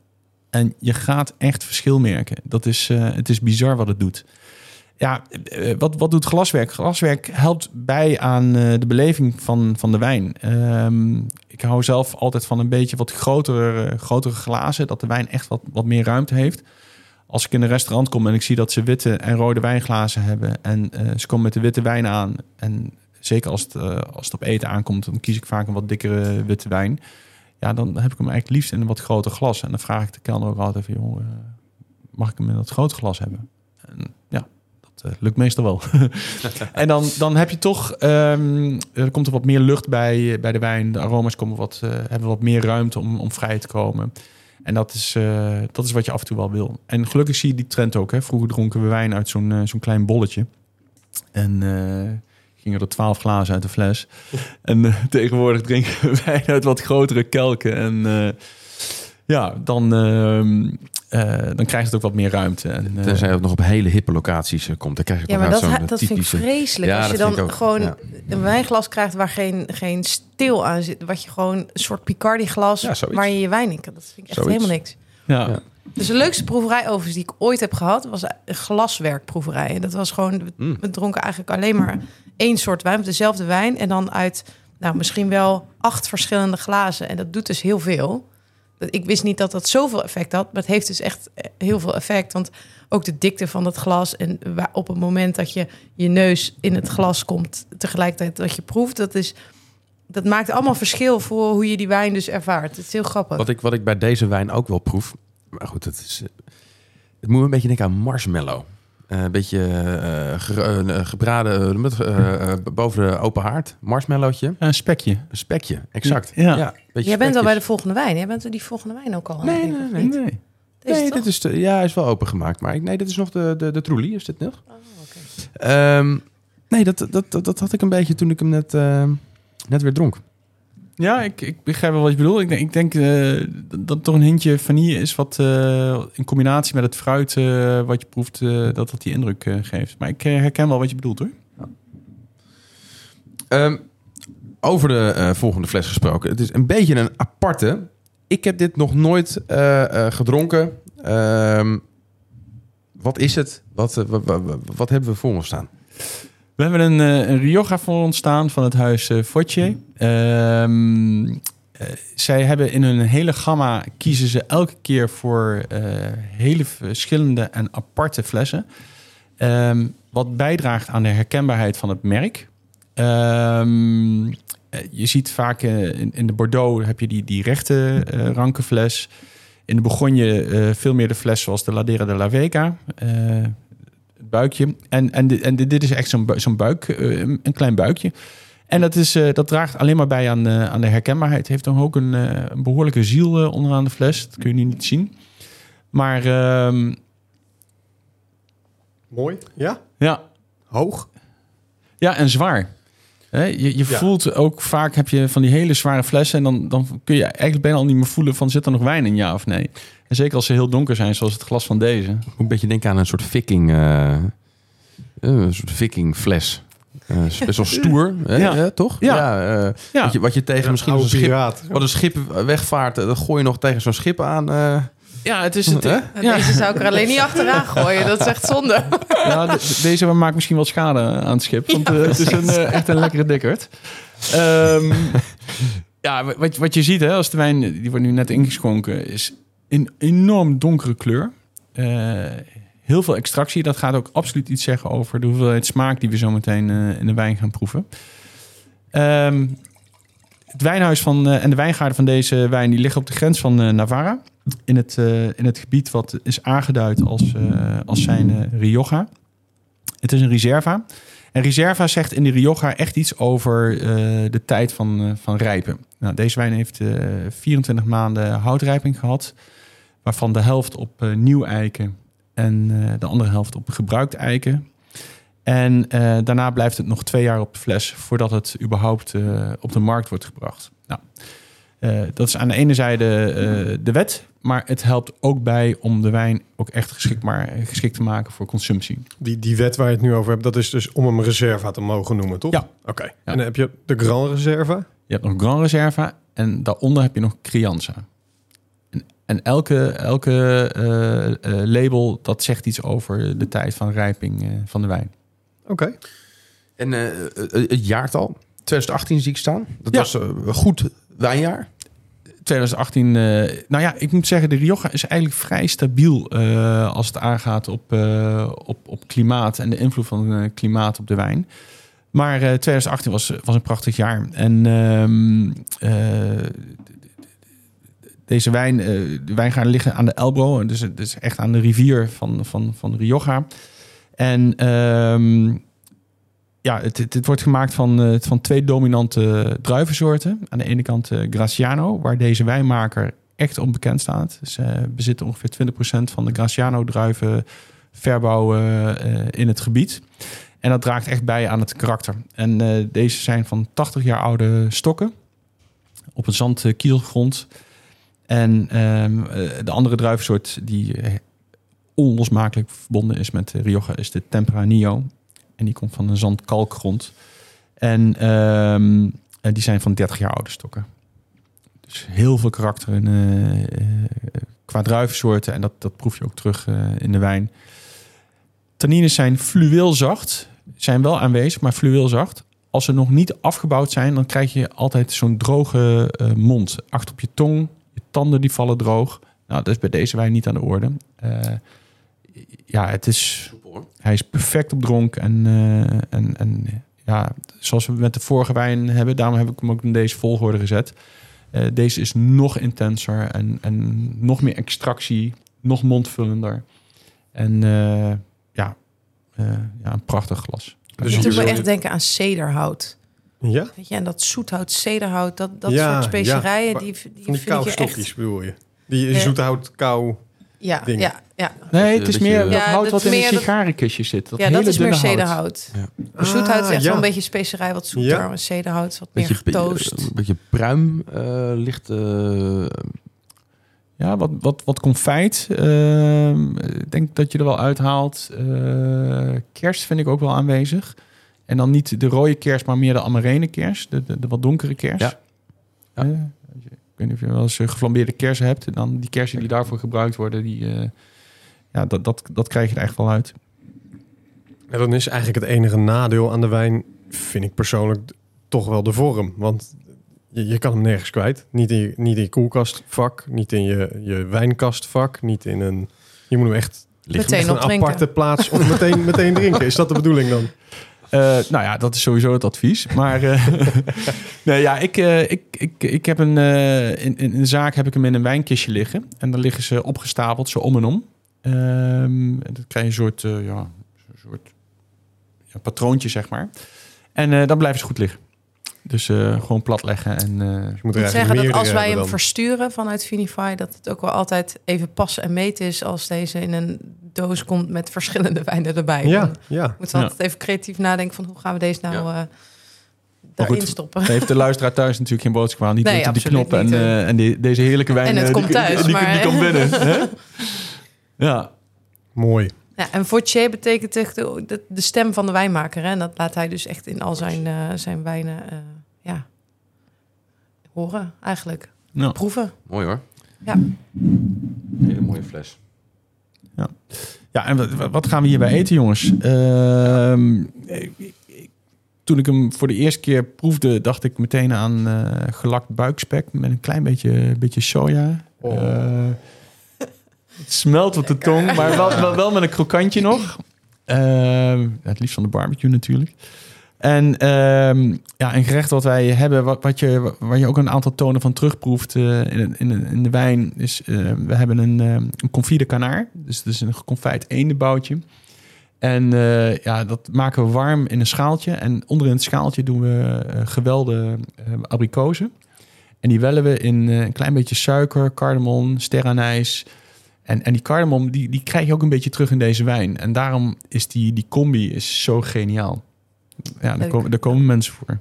en je gaat echt verschil merken. Dat is, eh, het is bizar wat het doet. Ja, wat, wat doet glaswerk? Glaswerk helpt bij aan de beleving van, van de wijn. Ehm, ik hou zelf altijd van een beetje wat grotere, grotere glazen, dat de wijn echt wat, wat meer ruimte heeft als ik in een restaurant kom en ik zie dat ze witte en rode wijnglazen hebben en eh, ze komen met de witte wijn aan en zeker als het, eh, als het op eten aankomt, dan kies ik vaak een wat dikkere witte wijn. Ja, dan heb ik hem eigenlijk liefst in een wat groter glas. En dan vraag ik de kelner ook altijd van, joh, eh, mag ik hem in dat grote glas hebben? En ja, dat lukt meestal wel. en dan, dan heb je toch, ehm, er komt er wat meer lucht bij, bij de wijn. De aroma's komen wat, hebben wat meer ruimte om, om vrij te komen. En dat is, eh, dat is wat je af en toe wel wil. En gelukkig zie je die trend ook. Hè. Vroeger dronken we wijn uit zo'n eh, zo'n klein bolletje. En eh, gingen er twaalf glazen uit de fles. en tegenwoordig drinken we wijn uit wat grotere kelken. En ja, dan, eh, dan krijgt het ook wat meer ruimte. En, eh, Tenzij het nog op hele hippe locaties eh, komt. Dan krijg je Ja, maar dat, zo'n dat vind ik vreselijk. Ja, als je dan ook, gewoon ja. een wijnglas krijgt waar geen, geen stil aan zit. Wat je gewoon een soort Picardi glas Ja, zoiets. waar je je wijn in kan. Dat vind ik echt Zoiets. helemaal niks. ja. Ja. Dus de leukste proeverij overigens die ik ooit heb gehad... was een glaswerkproeverij. En dat was gewoon... we- Mm. We dronken eigenlijk alleen maar één soort wijn... met dezelfde wijn. En dan uit nou, misschien wel acht verschillende glazen. En dat doet dus heel veel. Dat- Ik wist niet dat dat zoveel effect had. Maar het heeft dus echt eh, heel veel effect. Want ook de dikte van het glas... en op het moment dat je je neus in het glas komt... tegelijkertijd dat je proeft... dat, is, dat maakt allemaal verschil voor hoe je die wijn dus ervaart. Het is heel grappig. Wat ik, wat ik bij deze wijn ook wel proef. Maar goed, het, is, eh, het moet een beetje denken aan marshmallow. Eh, een beetje eh, eh, gebraden boven de open haard. Marshmallowtje. een spekje. Een spekje, exact. Ja. een beetje Jij bent al bij de volgende wijn. Jij bent die volgende wijn ook al. Nee, nee, nee, niet? Nee. Deze nee, dit is de, ja, hij is wel opengemaakt. Maar ik, nee, dit is nog de, de, de is dit nog? Oh, oké. Ehm, nee, dat, dat, dat, dat had ik een beetje toen ik hem net, eh, net weer dronk. Ja, ik, ik begrijp wel wat je bedoelt. Ik denk, ik denk eh, dat toch een hintje vanille is... wat eh, in combinatie met het fruit eh, wat je proeft... dat dat die indruk geeft. Maar ik herken wel wat je bedoelt, hoor. Ehm, over de volgende fles gesproken. Het is een beetje een aparte. Ik heb dit nog nooit gedronken. Ehm, wat is het? Wat, wa- wa- wa- wat, hebben we voor ons staan? We hebben een, eh, een Rioja voor ons staan van het huis eh Fortier. Ehm, eh, zij hebben in hun hele gamma kiezen ze elke keer voor hele verschillende en aparte flessen. Ehm, wat bijdraagt aan de herkenbaarheid van het merk. Ehm, eh, je ziet vaak in, in de Bordeaux heb je die, die rechte eh rankenfles. In de Bourgogne veel meer de fles zoals de Ladera de la Vega. Het buikje. En, en, en di- dit is echt zo'n zo'n buik, eh, een klein buikje. En dat, is, eh, dat draagt alleen maar bij aan, eh, aan de herkenbaarheid. Het heeft dan ook een, een behoorlijke ziel onderaan de fles. Dat kun je nu niet zien. Maar ehm, Mooi. Ja? ja, Hoog? Ja, en zwaar. Hè, je je Ja. voelt ook vaak heb je van die hele zware flessen. En dan, dan kun je eigenlijk bijna al niet meer voelen van zit er nog wijn in, ja of nee. En zeker als ze heel donker zijn, zoals het glas van deze. Moet een beetje denken aan een soort viking... eh, eh, een soort viking fles. Eh, is best wel stoer, hè, Ja. hè, toch? Ja. eh, Ja. Wat, je, wat je tegen misschien een schip... Wat een schip wegvaart, dan gooi je nog tegen zo'n schip aan. Ja, het is het. Ja. Deze zou ik er alleen niet achteraan gooien. Dat is echt zonde. Ja, de- deze maakt misschien wel schade aan het schip. Want eh, het is een, eh, echt een lekkere dikkerd. Ehm, ja, wat, wat je ziet hè, als de wijn, die wordt nu net ingeschonken, is een enorm donkere kleur. Eh, heel veel extractie. Dat gaat ook absoluut iets zeggen over de hoeveelheid smaak die we zo meteen eh, in de wijn gaan proeven. Ehm, het wijnhuis van, eh, en de wijngaarden van deze wijn die liggen op de grens van eh, Navarra. In het, eh, in het gebied wat is aangeduid als, eh, als zijn eh, Rioja. Het is een reserva. En reserva zegt in de Rioja echt iets over de tijd van, van rijpen. Nou, deze wijn heeft eh 24 maanden houtrijping gehad. Waarvan de helft op nieuw eiken en de andere helft op gebruikt eiken. En daarna blijft het nog twee jaar op de fles voordat het überhaupt op de markt wordt gebracht. Nou, eh, dat is aan de ene zijde eh, de wet, maar het helpt ook bij om de wijn ook echt geschikt, maar, geschikt te maken voor consumptie. Die, die wet waar je het nu over hebt, dat is dus om hem reserva te mogen noemen, toch? Ja. Oké. En dan heb je de Grand Reserva. Je hebt nog Grand Reserva en daaronder heb je nog Crianza. En, en elke, elke eh, eh, label dat zegt iets over de tijd van rijping eh, van de wijn. Oké. En het jaartal, 2018 zie ik staan. Dat Ja. was goed wijnjaar. 2018, eh, nou ja, ik moet zeggen, de Rioja is eigenlijk vrij stabiel eh, als het aangaat op, eh, op, op klimaat en de invloed van klimaat op de wijn. Maar eh, 2018 was, was een prachtig jaar. En ehm, eh, deze wijn, de wijngaarden liggen aan de Elbro, dus is echt aan de rivier van, van, van Rioja. En ehm, ja, het, het, wordt gemaakt van, eh, van twee dominante druivensoorten. Aan de ene kant eh, Graciano, waar deze wijnmaker echt onbekend staat. Ze bezitten ongeveer 20% van de Graciano-druiven verbouwen eh, in het gebied. En dat draagt echt bij aan het karakter. En eh, deze zijn van 80 jaar oude stokken op een zandkielgrond. En ehm, eh, de andere druivensoort die eh, onlosmakelijk verbonden is met Rioja is de Tempranillo. En die komt van een zandkalkgrond. En ehm, die zijn van 30 jaar oude stokken. Dus heel veel karakter in, eh, eh, qua druivensoorten. En dat, dat proef je ook terug eh, in de wijn. Tannines zijn fluweelzacht. Zijn wel aanwezig, maar fluweelzacht. Als ze nog niet afgebouwd zijn, dan krijg je altijd zo'n droge mond. Achter op je tong, je tanden die vallen droog. Nou, dat is bij deze wijn niet aan de orde. Ja, het is hij is perfect op dronk. En, eh, en, en ja, zoals we met de vorige wijn hebben, daarom heb ik hem ook in deze volgorde gezet. Eh, deze is nog intenser en, en nog meer extractie, nog mondvullender. En eh, ja, eh, ja, een prachtig glas. Dus doet me hier- echt denken aan cederhout. Ja? Weet je, en dat zoethout, cederhout, dat, dat Ja, soort specerijen, ja. die, die die vind ik kou je stokjes echt... bedoel je? Die zoethout, kou. Ja, ja, ja. Nee, het is meer dat Ja, hout wat in een sigarenkistje zit. Dat ja, hele dat is meer dunne hout. cederhout. Ja. Zoethout is echt Ah, wel ja. een beetje specerij, wat zoeter. Cederhout wat meer getoost. Een beetje pruim, eh, licht. eh, Ja, wat, wat, wat confijt. Ehm, Ik denk dat je er wel uithaalt. Eh, kerst vind ik ook wel aanwezig. En dan niet de rode kers, maar meer de amarene kers. De, de, de wat donkere kers. Ja. Ja. Ik weet niet of je wel eens eh, geflambeerde kersen hebt. En dan die kersen die daarvoor gebruikt worden, die, eh, ja, dat, dat, dat krijg je er echt wel uit. En dan is eigenlijk het enige nadeel aan de wijn, vind ik persoonlijk, toch wel de vorm. Want je, je kan hem nergens kwijt. Niet in je, niet in je koelkastvak, niet in je, je wijnkastvak, niet in een... Je moet hem echt. Meteen echt een aparte plaats of meteen, meteen drinken. Is dat de bedoeling dan? Eh, nou ja, dat is sowieso het advies. Maar eh, nee, ja, ik, eh, ik, ik, ik heb een, in, in de zaak heb ik hem in een wijnkistje liggen. En dan liggen ze opgestapeld, zo om en om. Ehm, en dan krijg je een soort, ja, een soort ja, patroontje, zeg maar. En dan blijven ze goed liggen. Dus eh, gewoon plat leggen en... eh, Je moet er zeggen dat als wij hem dan. versturen vanuit Vinify, dat het ook wel altijd even passen en meten is als deze in een doos komt met verschillende wijnen erbij. Ja, Dan ja. moeten we altijd even creatief nadenken van hoe gaan we deze nou Ja. eh daarin goed, stoppen. Heeft de luisteraar thuis natuurlijk geen boodschap aan. Niet Nee, die absoluut knop en, eh, en die, deze heerlijke wijn... En het eh, komt die, thuis, die, maar- die, komt binnen. hè? Ja, Mooi. Ja, en Vautier betekent echt de, de, stem van de wijnmaker. Hè? En dat laat hij dus echt in al zijn, eh, zijn wijnen eh, ja, horen eigenlijk. nou. Proeven. Mooi hoor. Ja. Hele mooie fles. Ja, en wat, gaan we hierbij eten, jongens? Ehm, toen ik hem voor de eerste keer proefde, dacht ik meteen aan eh, gelakt buikspek met een klein beetje, beetje soja. Oh. Eh, het smelt op de tong, maar wel, wel, wel met een krokantje nog. Ehm, het liefst van de barbecue natuurlijk. En ehm, ja, een gerecht wat wij hebben, wat, wat je, waar je ook een aantal tonen van terugproeft eh, in, in, in de wijn, is eh, we hebben een, eh, een. Dus het is een geconfijt eendenboutje. En eh, ja, dat maken we warm in een schaaltje. En onder in het schaaltje doen we gewelde abrikozen. En die wellen we in een klein beetje suiker, cardamom, sterrenijs. En, en die cardamom, die, die krijg je ook een beetje terug in deze wijn. En daarom is die, die combi is zo geniaal. Ja, daar komen, daar komen mensen voor.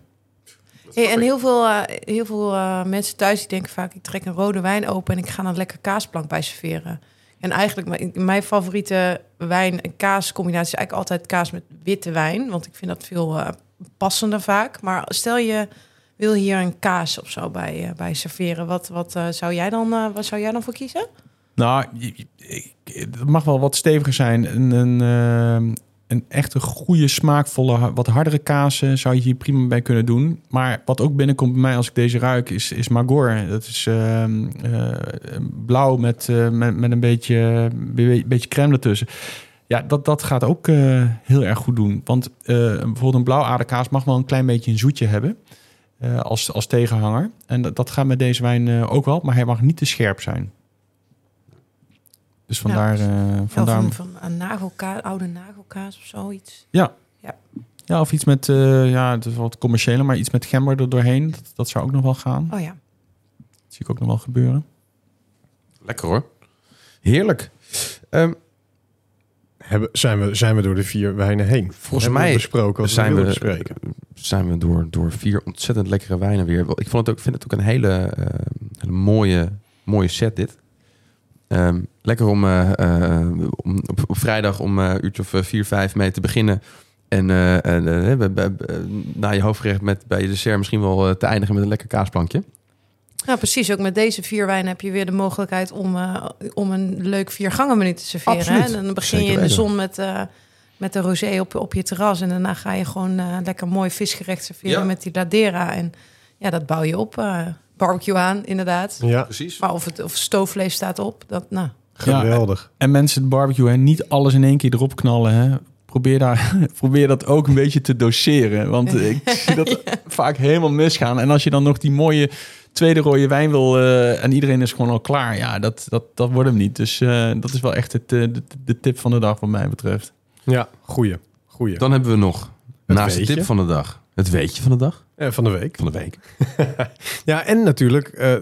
Hey, en heel veel, eh, heel veel eh, mensen thuis die denken vaak... ik trek een rode wijn open en ik ga een lekker kaasplank bij serveren. En eigenlijk, mijn, mijn favoriete wijn- en kaascombinatie... is eigenlijk altijd kaas met witte wijn. Want ik vind dat veel eh, passender vaak. Maar stel je wil hier een kaas of zo bij, bij serveren... wat, wat, eh, zou jij dan, eh, wat zou jij dan voor kiezen? Nou, het mag wel wat steviger zijn. Een, een, een echte goede, smaakvolle, wat hardere kaas eh, zou je hier prima bij kunnen doen. Maar wat ook binnenkomt bij mij als ik deze ruik, is, is Magor. Dat is ehm, eh, blauw met, eh, met, met een beetje, be- beetje crème ertussen. Ja, dat, dat gaat ook eh, heel erg goed doen. Want bijvoorbeeld een blauwaderkaas mag wel een klein beetje een zoetje hebben. als, als tegenhanger. En dat, dat gaat met deze wijn ook wel. Maar hij mag niet te scherp zijn. Dus vandaar... eh, Vandaar... vandaar Van, van een nagelkaas, oude nagelkaas of zoiets. ja. Ja. ja, of iets met... eh, ja, het is wat commerciële, maar iets met gember er doorheen. Dat, dat zou ook nog wel gaan. Oh ja. Dat zie ik ook nog wel gebeuren. Lekker hoor. Heerlijk. Ehm, Hebben, zijn, we, zijn we door de vier wijnen heen? Volgens Hebben we mij besproken wat zijn we, zijn we door, door vier ontzettend lekkere wijnen weer. Ik vond het ook, vind het ook een hele, eh, hele mooie, mooie set dit. Ehm, lekker om, eh, eh, om op, op vrijdag om eh uurtje of vier, vijf mee te beginnen. En na je hoofdgerecht met bij je dessert misschien wel te eindigen met een lekker kaasplankje. Nou, precies. Ook met deze vier wijnen heb je weer de mogelijkheid om, eh, om een leuk viergangenmenu te serveren. Hè? Absoluut. En dan begin je in de zon met, eh, met de rosé op, op je terras. En daarna ga je gewoon eh, lekker mooi visgerecht serveren Ja. met die ladera. En ja, dat bouw je op. eh, barbecue aan, inderdaad. Ja, Precies. Maar of het of stoofvlees staat op, dat nou. Geweldig. En mensen, het barbecue, hè, niet alles in één keer erop knallen. Hè. Probeer, daar, probeer dat ook een beetje te doseren. Want ik zie dat vaak helemaal misgaan. En als je dan nog die mooie tweede rode wijn wil... eh, en iedereen is gewoon al klaar. Ja, dat, dat, dat wordt hem niet. Dus eh, dat is wel echt het, eh, de, de tip van de dag wat mij betreft. Ja, goeie. goeie. Dan hebben we nog, Het naast de tip van de dag, Het weetje van de dag? Eh, van de week. Van de week. Ja, en natuurlijk, eh,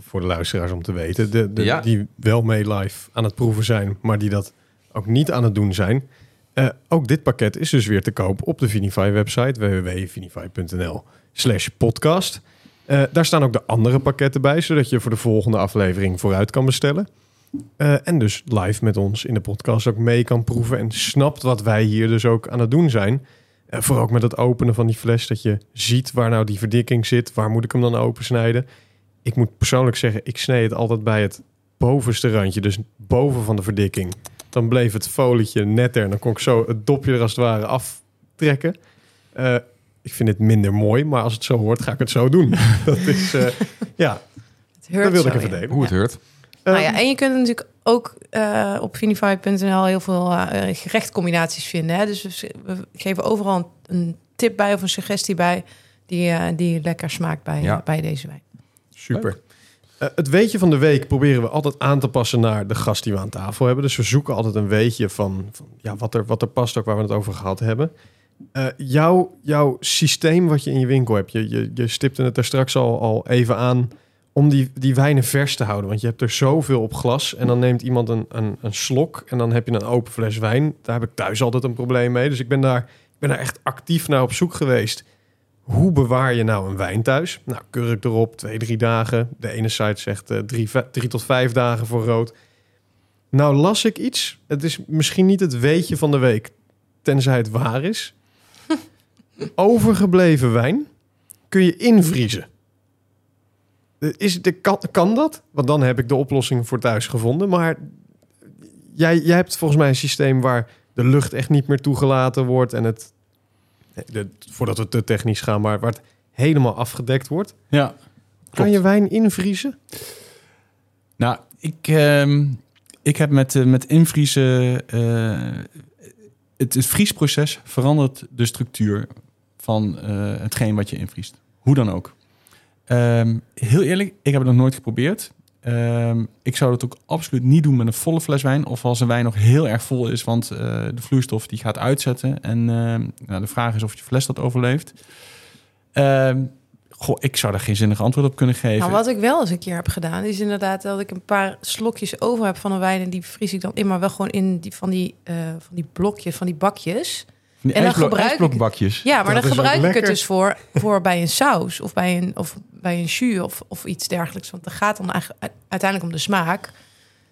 voor de luisteraars om te weten, de, de, Ja. die wel mee live aan het proeven zijn, maar die dat ook niet aan het doen zijn. Eh, ook dit pakket is dus weer te koop op de Vinify website, www.vinify.nl slash podcast. Eh, daar staan ook de andere pakketten bij, zodat je voor de volgende aflevering vooruit kan bestellen. Eh, en dus live met ons in de podcast ook mee kan proeven en snapt wat wij hier dus ook aan het doen zijn. Eh, vooral ook met het openen van die fles, dat je ziet waar nou die verdikking zit. Waar moet ik hem dan opensnijden? Ik moet persoonlijk zeggen, ik snee het altijd bij het bovenste randje. Dus boven van de verdikking. Dan bleef het folietje netter en dan kon ik zo het dopje er als het ware aftrekken. Eh, ik vind het minder mooi, maar als het zo hoort, ga ik het zo doen. dat is, eh, ja, Het dat wilde ik even ja. delen. Hoe het Ja. heurt. Nou Eh, ja, en je kunt natuurlijk ook eh, op vinify.nl heel veel eh gerechtcombinaties vinden. Hè? Dus we, we geven overal een, een tip bij of een suggestie bij die, eh, die lekker smaakt bij, Ja. bij deze wijn. Super. Eh, het weetje van de week proberen we altijd aan te passen naar de gast die we aan tafel hebben. Dus we zoeken altijd een weetje van, van ja, wat, er, wat er past, ook waar we het over gehad hebben. Eh, jouw, jouw systeem wat je in je winkel hebt, je, je, je stipte het er straks al, al even aan, om die, die wijnen vers te houden. Want je hebt er zoveel op glas en dan neemt iemand een, een, een slok en dan heb je een open fles wijn. Daar heb ik thuis altijd een probleem mee. Dus ik ben daar, ik ben daar echt actief naar op zoek geweest. Hoe bewaar je nou een wijn thuis? Nou, kurk erop, twee, drie dagen. De ene site zegt eh, drie, drie tot vijf dagen voor rood. Nou las ik iets. Het is misschien niet het weetje van de week, tenzij het waar is. Overgebleven wijn kun je invriezen. Eh, Is, de, kan, kan dat? Want dan heb ik de oplossing voor thuis gevonden. Maar jij, jij hebt volgens mij een systeem waar de lucht echt niet meer toegelaten wordt. En het, de, voordat we te technisch gaan, maar waar het helemaal afgedekt wordt. Ja, Kan je wijn invriezen? Nou, ik, ehm, ik heb met, eh, met invriezen... eh, het, het vriesproces verandert de structuur van eh, hetgeen wat je invriest. Hoe dan ook. Ehm, heel eerlijk, ik heb het nog nooit geprobeerd. Ehm, ik zou dat ook absoluut niet doen met een volle fles wijn. Of als een wijn nog heel erg vol is, want eh, de vloeistof die gaat uitzetten. En ehm, nou, de vraag is of je fles dat overleeft. Ehm, goh, ik zou daar geen zinnig antwoord op kunnen geven. Nou, wat ik wel eens een keer heb gedaan, is inderdaad dat ik een paar slokjes over heb van een wijn. En die vries ik dan in, maar wel gewoon in die, van, die, eh, van die blokjes, van die bakjes. En dan ijsblok- gebruik ik- ijsblokbakjes. Ja, maar Dat dan gebruik ik lekker. het dus voor, voor bij een saus of bij een, of bij een jus of, of iets dergelijks. Want het gaat dan uiteindelijk om de smaak.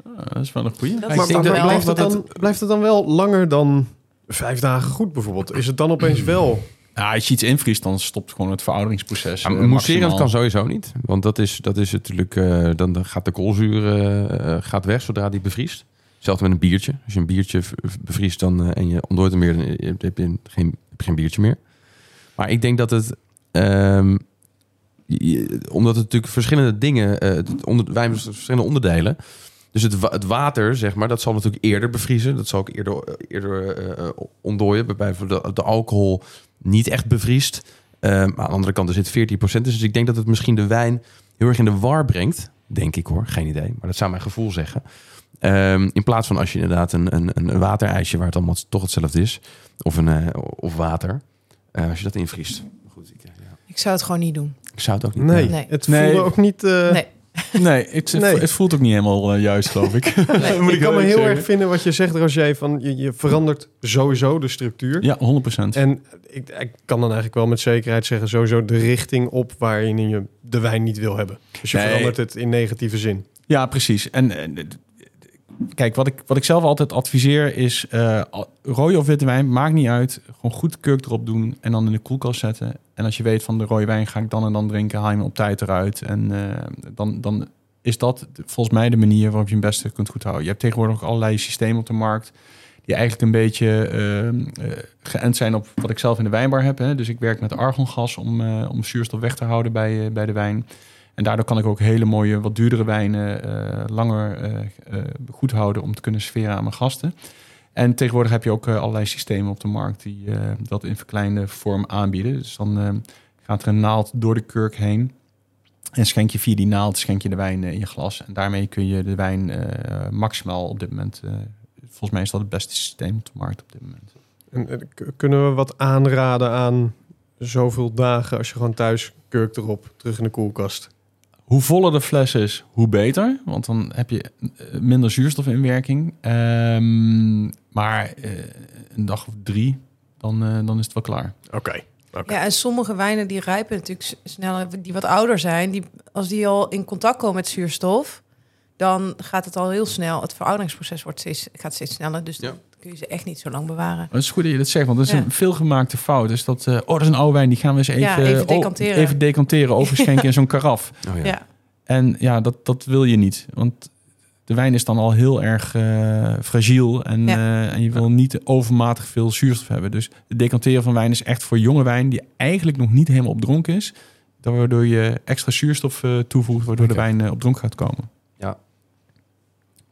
Ah, dat is wel een goeie. Dat Maar, wel blijft, het dan, blijft het dan wel langer dan vijf dagen goed bijvoorbeeld? Is het dan opeens wel... Ja, als je iets invriest, dan stopt gewoon het verouderingsproces. Ja, eh, maar Mousserend kan sowieso niet. Want dat is, dat is natuurlijk... eh, dan gaat de koolzuur eh, eh, gaat weg zodra die bevriest. Hetzelfde met een biertje. Als je een biertje bevriest dan, eh, en je ontdooit hem meer... dan heb je geen, geen biertje meer. Maar ik denk dat het... ehm, omdat het natuurlijk verschillende dingen... eh, onder, wij hebben verschillende onderdelen... Dus het, het water, zeg maar, dat zal natuurlijk eerder bevriezen. Dat zal ook eerder, eerder eh, ontdooien. Waarbij de, de alcohol niet echt bevriest. Eh, maar aan de andere kant er zit 14% Dus ik denk dat het misschien de wijn heel erg in de war brengt. Denk ik hoor, geen idee. Maar dat zou mijn gevoel zeggen. Ehm, in plaats van als je inderdaad een, een, een waterijsje waar het allemaal toch hetzelfde is. Of, een, eh, of water. eh, als je dat invriest. Goed, ik, ja, Ik zou het gewoon niet doen. ik zou het ook niet Nee, doen. Nee. het Nee. voelde ook niet... eh, Nee. Nee, het, Nee. het voelt ook niet helemaal juist, geloof ik. ik Moet kan me heel zeggen. erg vinden wat je zegt, Roger, van je, je verandert sowieso de structuur. Ja, 100%. En ik, ik kan dan eigenlijk wel met zekerheid zeggen, sowieso de richting op waarin je de wijn niet wil hebben. Dus je Nee. verandert het in negatieve zin. Ja, precies. En kijk, wat ik, wat ik zelf altijd adviseer is... al- rode of witte wijn, maakt niet uit. Gewoon goed kurk erop doen en dan in de koelkast zetten. En als je weet van de rode wijn ga ik dan en dan drinken... haal je hem op tijd eruit. En eh, dan, dan is dat volgens mij de manier waarop je hem beste kunt goed houden. Je hebt tegenwoordig ook allerlei systemen op de markt... die eigenlijk een beetje eh, eh, geënt zijn op wat ik zelf in de wijnbar heb. Hè. Dus ik werk met argongas om, om zuurstof weg te houden bij, bij de wijn... En daardoor kan ik ook hele mooie, wat duurdere wijnen eh, langer eh, eh, goed houden om te kunnen serveren aan mijn gasten. En tegenwoordig heb je ook allerlei systemen op de markt die dat in verkleinde vorm aanbieden. Dus dan gaat er een naald door de kurk heen. En schenk je via die naald schenk je de wijn in je glas. En daarmee kun je de wijn maximaal op dit moment. volgens mij is dat het beste systeem op de markt op dit moment. En, kunnen we wat aanraden aan zoveel dagen als je gewoon thuis kurkt erop, terug in de koelkast. Hoe voller de fles is, hoe beter. Want dan heb je eh, minder zuurstofinwerking. Ehm, maar eh, een dag of drie, dan, eh, dan is het wel klaar. Oké. Oké. Ja, en sommige wijnen die rijpen natuurlijk sneller, die wat ouder zijn, die, als die al in contact komen met zuurstof, dan gaat het al heel snel. Het verouderingsproces wordt steeds, gaat steeds sneller, dus Ja. Kun je ze echt niet zo lang bewaren. Het is goed dat je dat zegt, want dat is Ja. een veelgemaakte fout. Is dat, eh, oh, dat is een oude wijn, die gaan we eens even, Ja, even oh, decanteren. even decanteren, overschenken in zo'n karaf. Oh, ja. Ja. En ja, dat, dat wil je niet. Want de wijn is dan al heel erg eh, fragiel. En, Ja. eh, en je wil niet overmatig veel zuurstof hebben. Dus het decanteren van wijn is echt voor jonge wijn... die eigenlijk nog niet helemaal op dronk is. Waardoor je extra zuurstof eh, toevoegt... waardoor de wijn eh, op dronk gaat komen.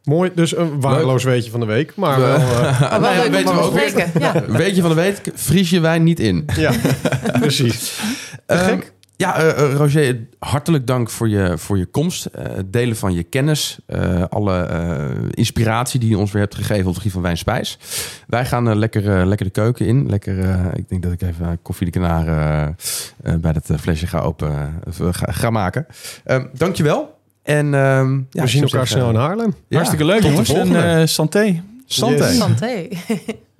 Mooi, dus een waardeloos weetje van de week. Maar We- wel, eh, leuk om weten we ook weer. Ja. Weet je van de week, vries je wijn niet in. ja, precies. Ehm, ja, eh, eh, Roger, hartelijk dank voor je, voor je komst. eh, het delen van je kennis. eh, alle eh, inspiratie die je ons weer hebt gegeven op het gebied van wijn Spijs. Wij gaan eh, lekker, eh, lekker de keuken in. Lekker, eh, ik denk dat ik even eh, koffie de kanaar eh, eh, bij dat eh, flesje ga open eh, ga, ga maken. Ehm dankjewel. En, ehm, ja, We zien elkaar zeggen, snel in Haarlem. ja, Hartstikke leuk tot de jongens. En eh santé. Santé. Yes. Santé.